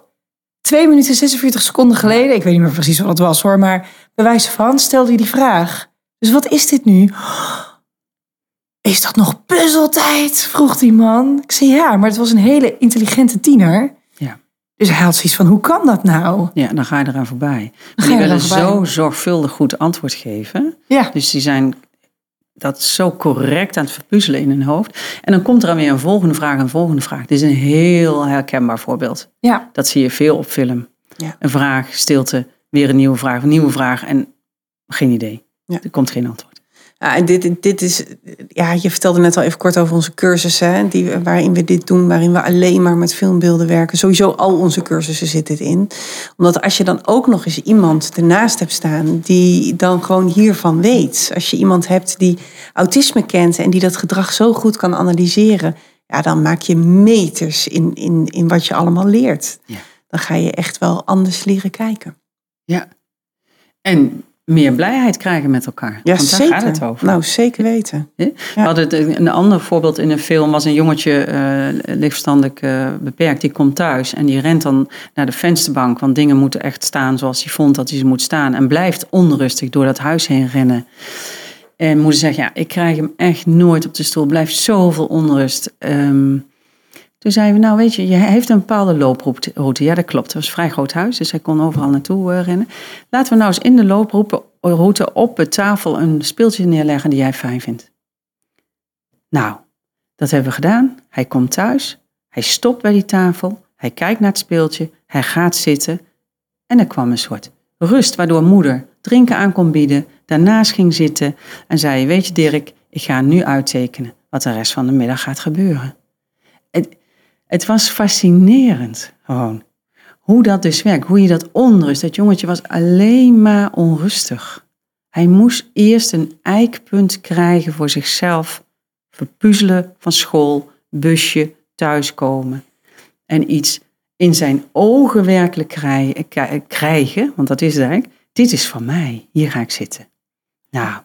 2 minuten 46 seconden geleden. Ik weet niet meer precies wat het was hoor. Maar bij wijze van stelde hij die vraag. Dus wat is dit nu? Is dat nog puzzeltijd? Vroeg die man. Ik zei, ja, maar het was een hele intelligente tiener. Dus hij had zoiets van, hoe kan dat nou? Ja, dan ga je eraan voorbij. Maar die willen zo zorgvuldig goed antwoord geven. Ja. Dus die zijn dat zo correct aan het verpuzzelen in hun hoofd. En dan komt er dan weer een volgende vraag, een volgende vraag. Dit is een heel herkenbaar voorbeeld. Ja. Dat zie je veel op film. Ja. Een vraag, stilte, weer een nieuwe vraag, een nieuwe vraag en geen idee. Ja. Er komt geen antwoord. Ja, en dit, dit is, ja, je vertelde net al even kort over onze cursussen, hè, die, waarin we dit doen, waarin we alleen maar met filmbeelden werken. Sowieso al onze cursussen zit dit in. Omdat als je dan ook nog eens iemand ernaast hebt staan die dan gewoon hiervan weet. Als je iemand hebt die autisme kent en die dat gedrag zo goed kan analyseren, ja, dan maak je meters in, in, in wat je allemaal leert. Ja. Dan ga je echt wel anders leren kijken. Ja. En meer blijheid krijgen met elkaar. Ja, Want daar zeker. gaat het over. Nou, zeker weten. We hadden een ander voorbeeld in een film was een jongetje, eh lichtverstandelijk eh, beperkt, die komt thuis en die rent dan naar de vensterbank, want dingen moeten echt staan zoals hij vond dat hij ze moet staan en blijft onrustig door dat huis heen rennen. En moeder zegt, ja, ik krijg hem echt nooit op de stoel, blijft zoveel onrust. Ehm, toen zeiden we, nou weet je, je heeft een bepaalde looproute. Ja, dat klopt. Het was een vrij groot huis, dus hij kon overal naartoe eh, rennen. Laten we nou eens in de looproute op de tafel een speeltje neerleggen die jij fijn vindt. Nou, dat hebben we gedaan. Hij komt thuis, hij stopt bij die tafel, hij kijkt naar het speeltje, hij gaat zitten en er kwam een soort rust, waardoor moeder drinken aan kon bieden, daarnaast ging zitten en zei, weet je Dirk, ik ga nu uittekenen wat de rest van de middag gaat gebeuren. Het, was fascinerend gewoon. Hoe dat dus werkt, hoe je dat onrust, dat jongetje was alleen maar onrustig. Hij moest eerst een eikpunt krijgen voor zichzelf. Verpuzzelen van school, busje, thuiskomen. En iets in zijn ogen werkelijk krijgen, want dat is het eigenlijk. Dit is van mij, hier ga ik zitten. Nou,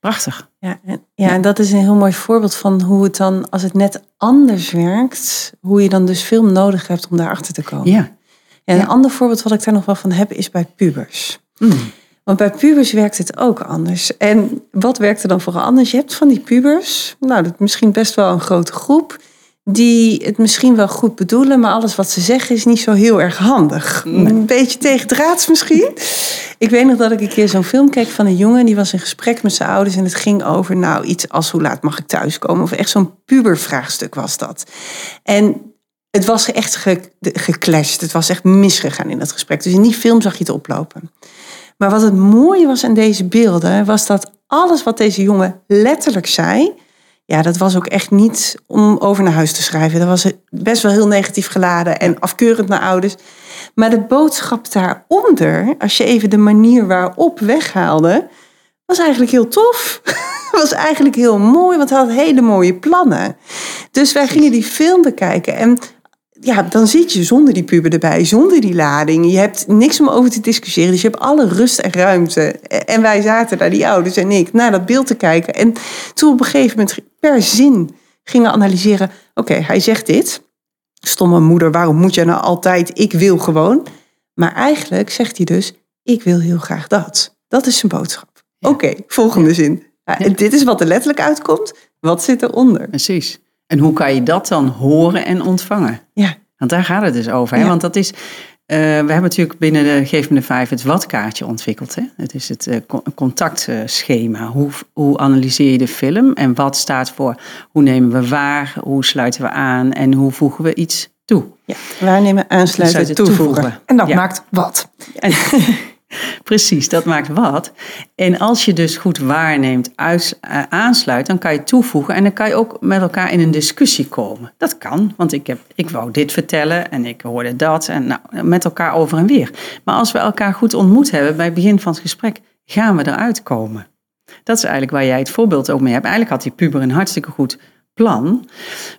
prachtig. Ja, en, ja, en dat is een heel mooi voorbeeld van hoe het dan, als het net anders werkt, hoe je dan dus film nodig hebt om daarachter te komen. Ja. En een ander voorbeeld wat ik daar nog wel van heb, is bij pubers. Mm. Want bij pubers werkt het ook anders. En wat werkt er dan vooral anders? Je hebt van die pubers, nou, dat is misschien best wel een grote groep, die het misschien wel goed bedoelen, maar alles wat ze zeggen is niet zo heel erg handig. Een beetje tegendraads misschien. Ik weet nog dat ik een keer zo'n film keek van een jongen, die was in gesprek met zijn ouders en het ging over, nou, iets als hoe laat mag ik thuiskomen? Of echt zo'n pubervraagstuk was dat. En het was echt ge, geclashed. Het was echt misgegaan in dat gesprek. Dus in die film zag je het oplopen. Maar wat het mooie was aan deze beelden, was dat alles wat deze jongen letterlijk zei, ja, dat was ook echt niet om over naar huis te schrijven. Dat was best wel heel negatief geladen en afkeurend naar ouders. Maar de boodschap daaronder, als je even de manier waarop weghaalde, was eigenlijk heel tof. was eigenlijk heel mooi, want hij had hele mooie plannen. Dus wij gingen die film bekijken en ja, dan zit je zonder die puber erbij, zonder die lading. Je hebt niks om over te discussiëren. Dus je hebt alle rust en ruimte. En wij zaten daar, die ouders en ik, naar dat beeld te kijken. En toen op een gegeven moment per zin gingen analyseren. Oké, hij zegt dit. Stomme moeder, waarom moet je nou altijd? Ik wil gewoon. Maar eigenlijk zegt hij dus, ik wil heel graag dat. Dat is zijn boodschap. Oké, volgende zin. Ja, en Dit is wat er letterlijk uitkomt. Wat zit eronder? Precies. En hoe kan je dat dan horen en ontvangen? Ja, Want daar gaat het dus over. Hè? Ja. Want dat is, eh, we hebben natuurlijk binnen de Geef me de Vijf het wat-kaartje ontwikkeld. Hè? Het is het eh, co- contactschema. Hoe, hoe analyseer je de film en wat staat voor hoe nemen we waar, hoe sluiten we aan en hoe voegen we iets toe. Ja. Waarnemen, aansluiten, Sluiten, toevoegen. En dat Ja. maakt wat. En, precies, dat maakt wat. En als je dus goed waarneemt, eh, aansluit, dan kan je toevoegen en dan kan je ook met elkaar in een discussie komen. Dat kan, want ik, heb, ik wou dit vertellen en ik hoorde dat en nou, met elkaar over en weer. Maar als we elkaar goed ontmoet hebben bij het begin van het gesprek, gaan we eruit komen. Dat is eigenlijk waar jij het voorbeeld ook mee hebt. Eigenlijk had die puber een hartstikke goed plan,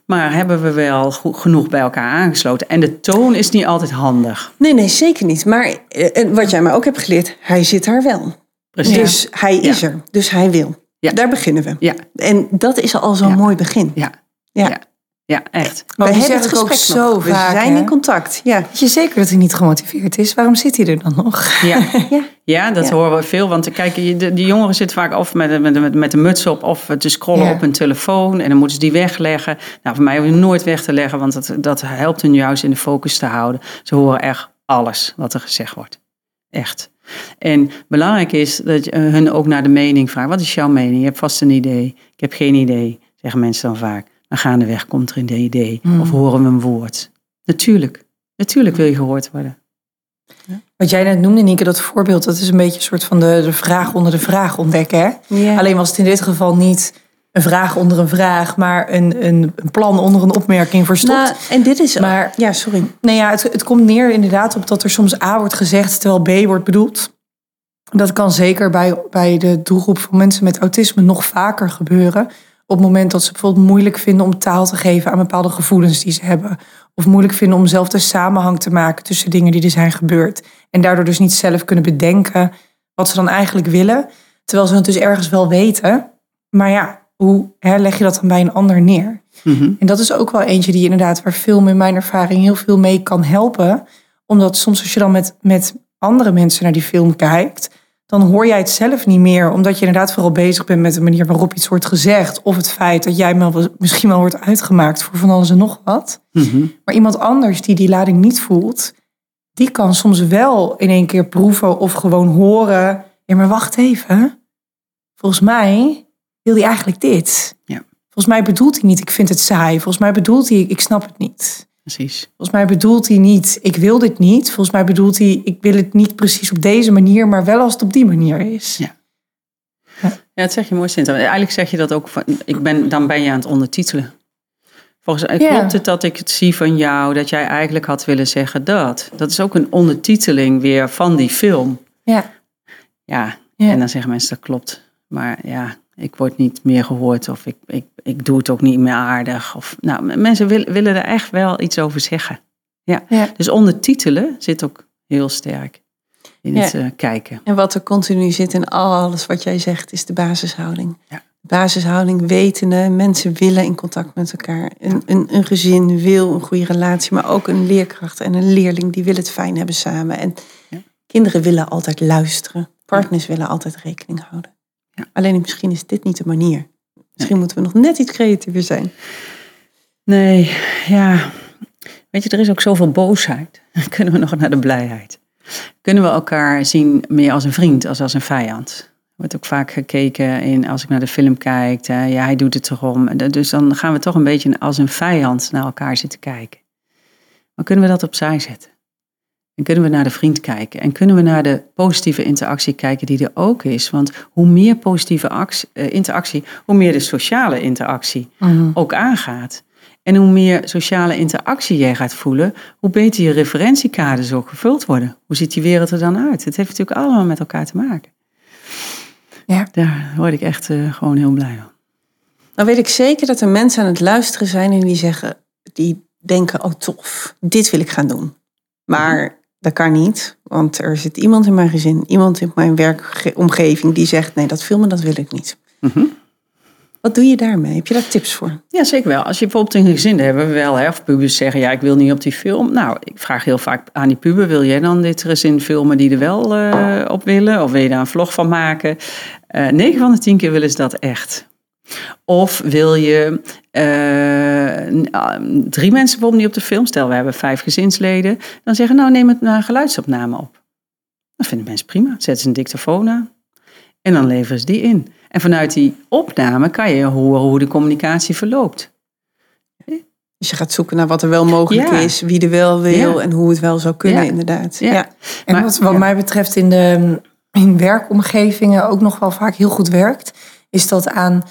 maar hebben we wel genoeg bij elkaar aangesloten. En de toon is niet altijd handig. Nee, nee, zeker niet. Maar eh, wat jij mij ook hebt geleerd, hij zit daar wel. Precies. Dus hij is er. Dus hij wil. Ja. Daar beginnen we. Ja, En dat is al zo'n Ja. mooi begin. ja, Ja. Ja. echt. Maar we hebben het ook gesprek zo nog. vaak, We zijn hè? in contact. Ja. Weet je zeker dat hij niet gemotiveerd is? Waarom zit hij er dan nog? Ja, Ja. ja dat Ja. horen we veel. Want kijk, de, die jongeren zitten vaak of met, met, met, met de muts op of te scrollen Ja. op hun telefoon. En dan moeten ze die wegleggen. Nou, voor mij hoef je nooit weg te leggen, want dat, dat helpt hun juist in de focus te houden. Ze horen echt alles wat er gezegd wordt. Echt. En belangrijk is dat je hun ook naar de mening vraagt. Wat is jouw mening? Je hebt vast een idee. Ik heb geen idee, zeggen mensen dan vaak. Maar gaandeweg komt er een idee. Hmm. Of horen we een woord. Natuurlijk. Natuurlijk wil je gehoord worden. Wat jij net noemde, Nieke, dat voorbeeld, dat is een beetje een soort van de, de vraag onder de vraag ontdekken. Hè? Alleen was het in dit geval niet een vraag onder een vraag, maar een, een, een plan onder een opmerking verstopt. Nou, en dit is... Maar- ja, sorry. Nou ja, het, het komt neer inderdaad op dat er soms A wordt gezegd terwijl B wordt bedoeld. Dat kan zeker bij, bij de doelgroep van mensen met autisme nog vaker gebeuren. Op het moment dat ze bijvoorbeeld moeilijk vinden om taal te geven aan bepaalde gevoelens die ze hebben. Of moeilijk vinden om zelf de samenhang te maken tussen dingen die er zijn gebeurd. En daardoor dus niet zelf kunnen bedenken wat ze dan eigenlijk willen. Terwijl ze het dus ergens wel weten. Maar ja, hoe hè, leg je dat dan bij een ander neer? Mhm. En dat is ook wel eentje die inderdaad, waar film in mijn ervaring heel veel mee kan helpen. Omdat soms als je dan met, met andere mensen naar die film kijkt, dan hoor jij het zelf niet meer. Omdat je inderdaad vooral bezig bent met de manier waarop iets wordt gezegd. Of het feit dat jij misschien wel wordt uitgemaakt voor van alles en nog wat. Mhm. Maar iemand anders die die lading niet voelt, die kan soms wel in één keer proeven of gewoon horen. Ja, maar wacht even. Volgens mij wil hij eigenlijk dit. Ja. Volgens mij bedoelt hij niet, ik vind het saai. Volgens mij bedoelt hij, ik snap het niet. Precies. Volgens mij bedoelt hij niet, ik wil dit niet. Volgens mij bedoelt hij, ik wil het niet precies op deze manier, maar wel als het op die manier is. Ja. Ja, dat zeg je mooi, Sinta. Eigenlijk zeg je dat ook, van, ik ben, dan ben je aan het ondertitelen. Volgens mij Ja. klopt het dat ik het zie van jou, dat jij eigenlijk had willen zeggen dat. Dat is ook een ondertiteling weer van die film. Ja. Ja, Ja. en dan zeggen mensen dat klopt. Maar ja, ik word niet meer gehoord of ik, ik, ik doe het ook niet meer aardig. Of, nou, mensen willen, willen er echt wel iets over zeggen. Ja. Ja. Dus ondertitelen zit ook heel sterk in Ja. het eh, kijken. En wat er continu zit in alles wat jij zegt, is de basishouding. Ja. Basishouding, wetende, mensen willen in contact met elkaar. Een, een, een gezin wil een goede relatie, maar ook een leerkracht en een leerling, die willen het fijn hebben samen. En kinderen willen altijd luisteren. Partners willen altijd rekening houden. Ja. Alleen misschien is dit niet de manier. Misschien moeten we nog net iets creatiever zijn. Nee, ja. Weet je, er is ook zoveel boosheid. Kunnen we nog naar de blijheid? Kunnen we elkaar zien meer als een vriend als als een vijand? Er wordt ook vaak gekeken in, als ik naar de film kijk, hè, ja, hij doet het toch om. Dus dan gaan we toch een beetje als een vijand naar elkaar zitten kijken. Maar kunnen we dat opzij zetten? En kunnen we naar de vriend kijken? En kunnen we naar de positieve interactie kijken die er ook is? Want hoe meer positieve actie- eh, interactie, hoe meer de sociale interactie ook aangaat. En hoe meer sociale interactie jij gaat voelen, hoe beter je referentiekaders ook gevuld worden. Hoe ziet die wereld er dan uit? Het heeft natuurlijk allemaal met elkaar te maken. Ja. Daar word ik echt eh, gewoon heel blij van. Dan weet ik zeker dat er mensen aan het luisteren zijn en die zeggen, die denken, oh tof, dit wil ik gaan doen. Maar dat kan niet, want er zit iemand in mijn gezin, iemand in mijn werkomgeving die zegt, nee, dat filmen, dat wil ik niet. Mhm. Wat doe je daarmee? Heb je daar tips voor? Ja, zeker wel. Als je bijvoorbeeld een gezin hebt, hebben we wel, hè, of pubers zeggen, ja, ik wil niet op die film. Nou, ik vraag heel vaak aan die puber, wil jij dan dit gezin filmen die er wel eh, op willen? Of wil je daar een vlog van maken? Eh 9 van de 10 keer willen ze dat echt. Of wil je uh, drie mensen bijvoorbeeld niet op de film, stel we hebben vijf gezinsleden, dan zeggen nou neem het naar een geluidsopname op. Dat vinden mensen prima. Zetten ze een dictafoon aan en dan leveren ze die in. En vanuit die opname kan je horen hoe de communicatie verloopt. Dus je gaat zoeken naar wat er wel mogelijk is, wie er wel wil en hoe het wel zou kunnen, inderdaad. Ja. En wat, wat mij betreft in de in werkomgevingen ook nog wel vaak heel goed werkt, is dat aan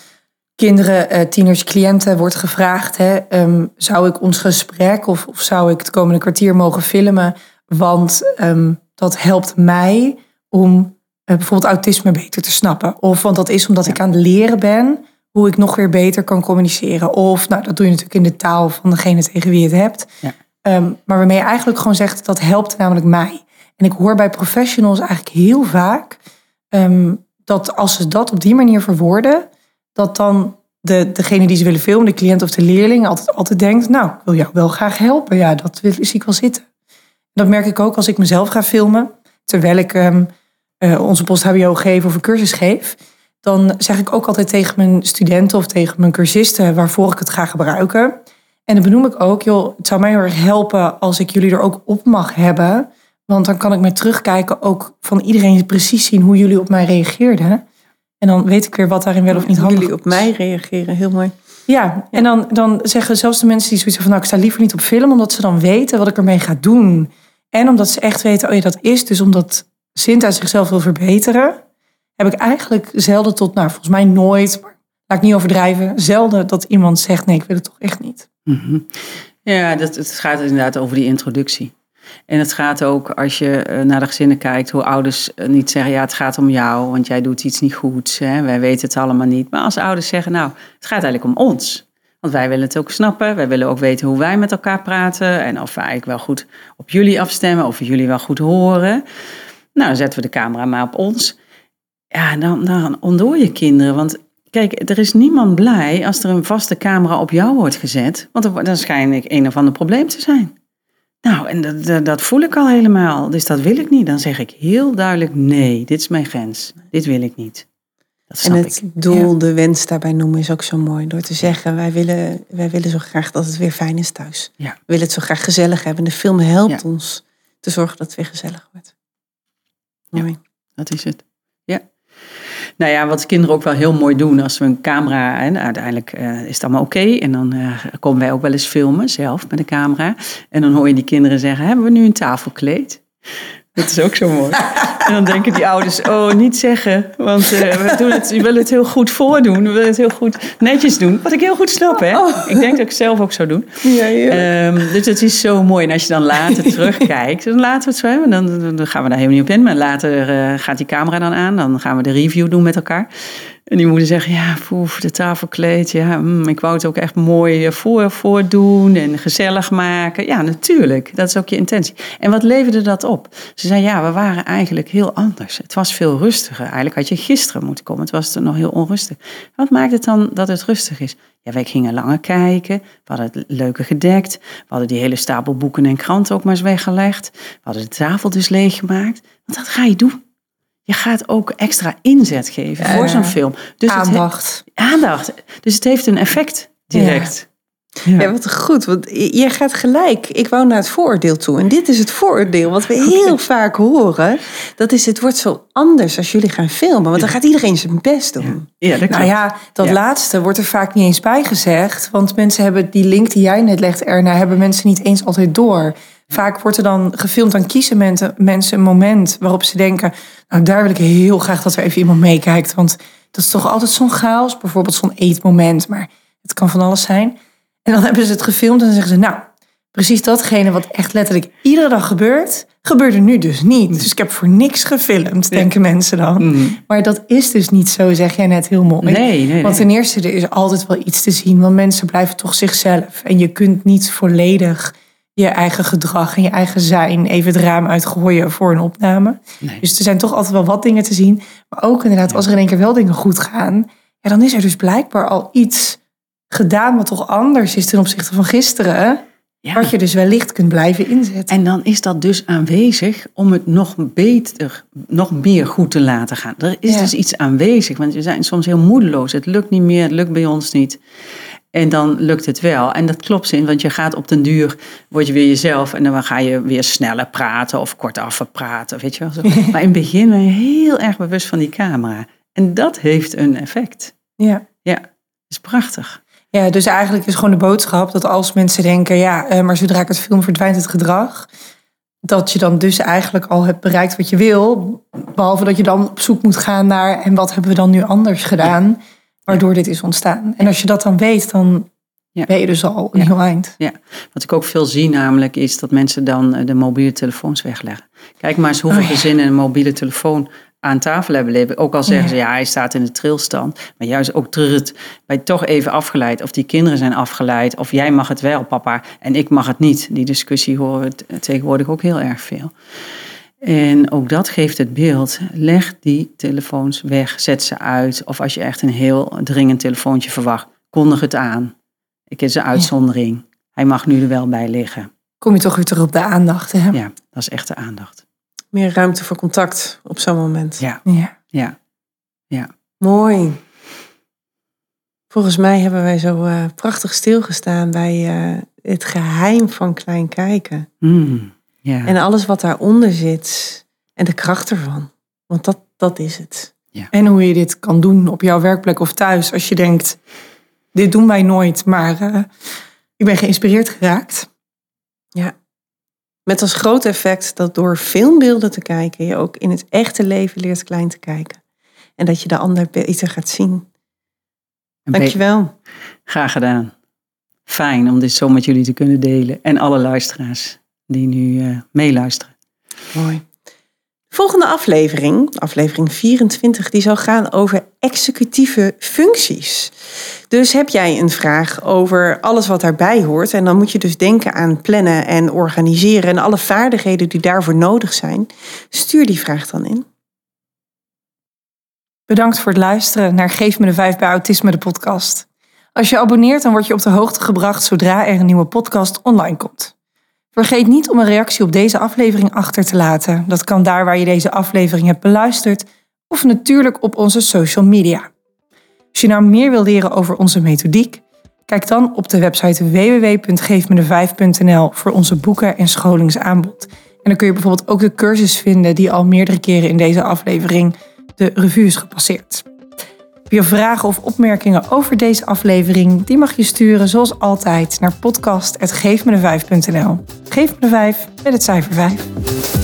kinderen, eh, tieners, cliënten wordt gevraagd: hè, ehm, zou ik ons gesprek of, of zou ik het komende kwartier mogen filmen? Want um, dat helpt mij om uh, bijvoorbeeld autisme beter te snappen. Of want dat is omdat ik aan het leren ben hoe ik nog weer beter kan communiceren. Of, nou, dat doe je natuurlijk in de taal van degene tegen wie je het hebt. Ja. Um, maar waarmee je eigenlijk gewoon zegt, dat helpt namelijk mij. En ik hoor bij professionals eigenlijk heel vaak dat als ze dat op die manier verwoorden, dat dan de, degene die ze willen filmen, de cliënt of de leerling, altijd, altijd denkt, nou, ik wil jou wel graag helpen. Ja, dat zie ik wel zitten. Dat merk ik ook als ik mezelf ga filmen, terwijl ik um, uh, onze post-HBO geef of een cursus geef dan zeg ik ook altijd tegen mijn studenten of tegen mijn cursisten waarvoor ik het ga gebruiken. En dan benoem ik ook, joh, het zou mij heel erg helpen als ik jullie er ook op mag hebben. Want dan kan ik met terugkijken ook van iedereen precies zien hoe jullie op mij reageerden. En dan weet ik weer wat daarin wel of niet handig Jullie op mij reageren, heel mooi. Ja, en dan, dan zeggen zelfs de mensen die zoiets van, nou, ik sta liever niet op film, omdat ze dan weten wat ik ermee ga doen. En omdat ze echt weten, oh ja, dat is dus omdat Sinta zichzelf wil verbeteren heb ik eigenlijk zelden tot, nou volgens mij nooit, maar laat ik niet overdrijven, zelden dat iemand zegt nee, ik wil het toch echt niet. Mhm. Ja, dat, het gaat inderdaad over die introductie. En het gaat ook, als je eh, naar de gezinnen kijkt, hoe ouders eh, niet zeggen, ja, het gaat om jou, want jij doet iets niet goeds. Hè? Wij weten het allemaal niet. Maar als ouders zeggen, nou, het gaat eigenlijk om ons. Want wij willen het ook snappen. Wij willen ook weten hoe wij met elkaar praten. En of we eigenlijk wel goed op jullie afstemmen. Of jullie wel goed horen. Nou, zetten we de camera maar op ons. Ja, dan, dan ontdoor je kinderen. Want kijk, er is niemand blij als er een vaste camera op jou wordt gezet. Want dan schijn ik een of ander probleem te zijn. Nou, en dat, dat, voel ik al helemaal. Dus dat wil ik niet. Dan zeg ik heel duidelijk: nee, dit is mijn grens. Dit wil ik niet. Dat en het doel, de wens daarbij noemen is ook zo mooi. Door te zeggen, wij willen, wij willen zo graag dat het weer fijn is thuis. Ja. We willen het zo graag gezellig hebben. De film helpt ons te zorgen dat het weer gezellig wordt. Mooi. Dat is het. Nou ja, wat kinderen ook wel heel mooi doen als we een camera. En uiteindelijk uh, is het allemaal oké. en dan uh, komen wij ook wel eens filmen zelf met een camera. En dan hoor je die kinderen zeggen: Hebben we nu een tafelkleed? Dat is ook zo mooi. En dan denken die ouders, oh, niet zeggen. Want uh, we, doen het, we willen het heel goed voordoen. We willen het heel goed netjes doen. Wat ik heel goed snap, hè. Oh. Ik denk dat ik het zelf ook zou doen. Ja, um, dus het is zo mooi. En als je dan later terugkijkt, dan laten we het zo hebben. Dan, dan gaan we daar helemaal niet op in. Maar later uh, gaat die camera dan aan. Dan gaan we de review doen met elkaar. En die moeder zegt, ja, voor de tafelkleed, ja, mm, ik wou het ook echt mooi eh, voor, voordoen en gezellig maken. Ja, natuurlijk, dat is ook je intentie. En wat leverde dat op? Ze zei, ja, we waren eigenlijk heel anders. Het was veel rustiger. Eigenlijk had je gisteren moeten komen, het was er nog heel onrustig. Wat maakt het dan dat het rustig is? Ja, wij gingen langer kijken, we hadden het leuke gedekt, we hadden die hele stapel boeken en kranten ook maar eens weggelegd. We hadden de tafel dus leeggemaakt, want dat ga je doen je gaat ook extra inzet geven voor zo'n film. Dus aandacht. Het aandacht. Dus het heeft een effect direct. Ja. ja. wat goed. Want je gaat gelijk. Ik wou naar het vooroordeel toe. En dit is het vooroordeel wat we heel vaak horen. Dat is, het wordt zo anders als jullie gaan filmen. Want dan gaat iedereen zijn best doen. Ja, dat nou ja, dat laatste wordt er vaak niet eens bij gezegd. Want mensen hebben die link die jij net legt, Erna, hebben mensen niet eens altijd door. Vaak wordt er dan gefilmd, dan kiezen mensen een moment waarop ze denken, nou daar wil ik heel graag dat er even iemand meekijkt. Want dat is toch altijd zo'n chaos, bijvoorbeeld zo'n eetmoment, maar het kan van alles zijn. En dan hebben ze het gefilmd en dan zeggen ze, nou, precies datgene wat echt letterlijk iedere dag gebeurt, gebeurde nu dus niet. Dus ik heb voor niks gefilmd, denken mensen dan. Mm. Maar dat is dus niet zo, zeg jij net heel mooi. Nee, nee, want ten eerste, er is altijd wel iets te zien, want mensen blijven toch zichzelf. En je kunt niet volledig je eigen gedrag en je eigen zijn even het raam uitgooien voor een opname. Dus er zijn toch altijd wel wat dingen te zien. Maar ook inderdaad, als er in één keer wel dingen goed gaan, ja, dan is er dus blijkbaar al iets gedaan wat toch anders is ten opzichte van gisteren. Ja. Wat je dus wellicht kunt blijven inzetten. En dan is dat dus aanwezig om het nog beter, nog meer goed te laten gaan. Er is Ja. dus iets aanwezig, want we zijn soms heel moedeloos. Het lukt niet meer, het lukt bij ons niet. En dan lukt het wel. En dat klopt zin, want je gaat op den duur, word je weer jezelf en dan ga je weer sneller praten of kortaf praten, weet je wel. Zo. Maar in het begin ben je heel erg bewust van die camera. En dat heeft een effect. Ja. Ja, dat is prachtig. ja, dus eigenlijk is gewoon de boodschap dat als mensen denken, ja, eh, maar zodra ik het film verdwijnt het gedrag. Dat je dan dus eigenlijk al hebt bereikt wat je wil. Behalve dat je dan op zoek moet gaan naar en wat hebben we dan nu anders gedaan. Waardoor dit is ontstaan. En als je dat dan weet, dan Ja. ben je dus al een Ja. heel eind. Ja, wat ik ook veel zie namelijk is dat mensen dan eh, de mobiele telefoons wegleggen. Kijk maar eens hoeveel Oh ja. gezinnen een mobiele telefoon aan tafel hebben liggen. Ook al zeggen ze ja, hij staat in de trilstand. Maar juist ook trut, bij toch even afgeleid. Of die kinderen zijn afgeleid. Of jij mag het wel, papa, en ik mag het niet. Die discussie horen we tegenwoordig ook heel erg veel. En ook dat geeft het beeld. Leg die telefoons weg, zet ze uit. Of als je echt een heel dringend telefoontje verwacht, kondig het aan. Ik is een uitzondering. Hij mag nu er wel bij liggen. Kom je toch weer terug op de aandacht. Hè? Ja, dat is echt de aandacht. Meer ruimte voor contact op zo'n moment. Ja, Ja. ja. Ja. Mooi. Volgens mij hebben wij zo eh, prachtig stilgestaan bij eh, het geheim van klein kijken. Mm, ja. En alles wat daaronder zit. En de kracht ervan. Want dat, dat is het. En hoe je dit kan doen op jouw werkplek of thuis. Als je denkt, dit doen wij nooit, maar eh, ik ben geïnspireerd geraakt. Ja. Met als groot effect dat door filmbeelden te kijken... je ook in het echte leven leert klein te kijken. En dat je de ander beter gaat zien. Dankjewel. Graag gedaan. Fijn om dit zo met jullie te kunnen delen. En alle luisteraars die nu eh, meeluisteren. Mooi. De volgende aflevering, aflevering 24, die zal gaan over executieve functies. Dus heb jij een vraag over alles wat daarbij hoort, en dan moet je dus denken aan plannen en organiseren en alle vaardigheden die daarvoor nodig zijn, stuur die vraag dan in. Bedankt voor het luisteren naar Geef me de vijf bij Autisme, de podcast. Als je abonneert, dan word je op de hoogte gebracht zodra er een nieuwe podcast online komt. Vergeet niet om een reactie op deze aflevering achter te laten. Dat kan daar waar je deze aflevering hebt beluisterd, of natuurlijk op onze social media. Als je nou meer wil leren over onze methodiek, kijk dan op de website www.geefmede5.nl voor onze boeken en scholingsaanbod. En dan kun je bijvoorbeeld ook de cursus vinden die al meerdere keren in deze aflevering de revue is gepasseerd. Je vragen of opmerkingen over deze aflevering? Die mag je sturen zoals altijd naar podcast.geefmede5.nl. Geef me de 5 met het cijfer 5.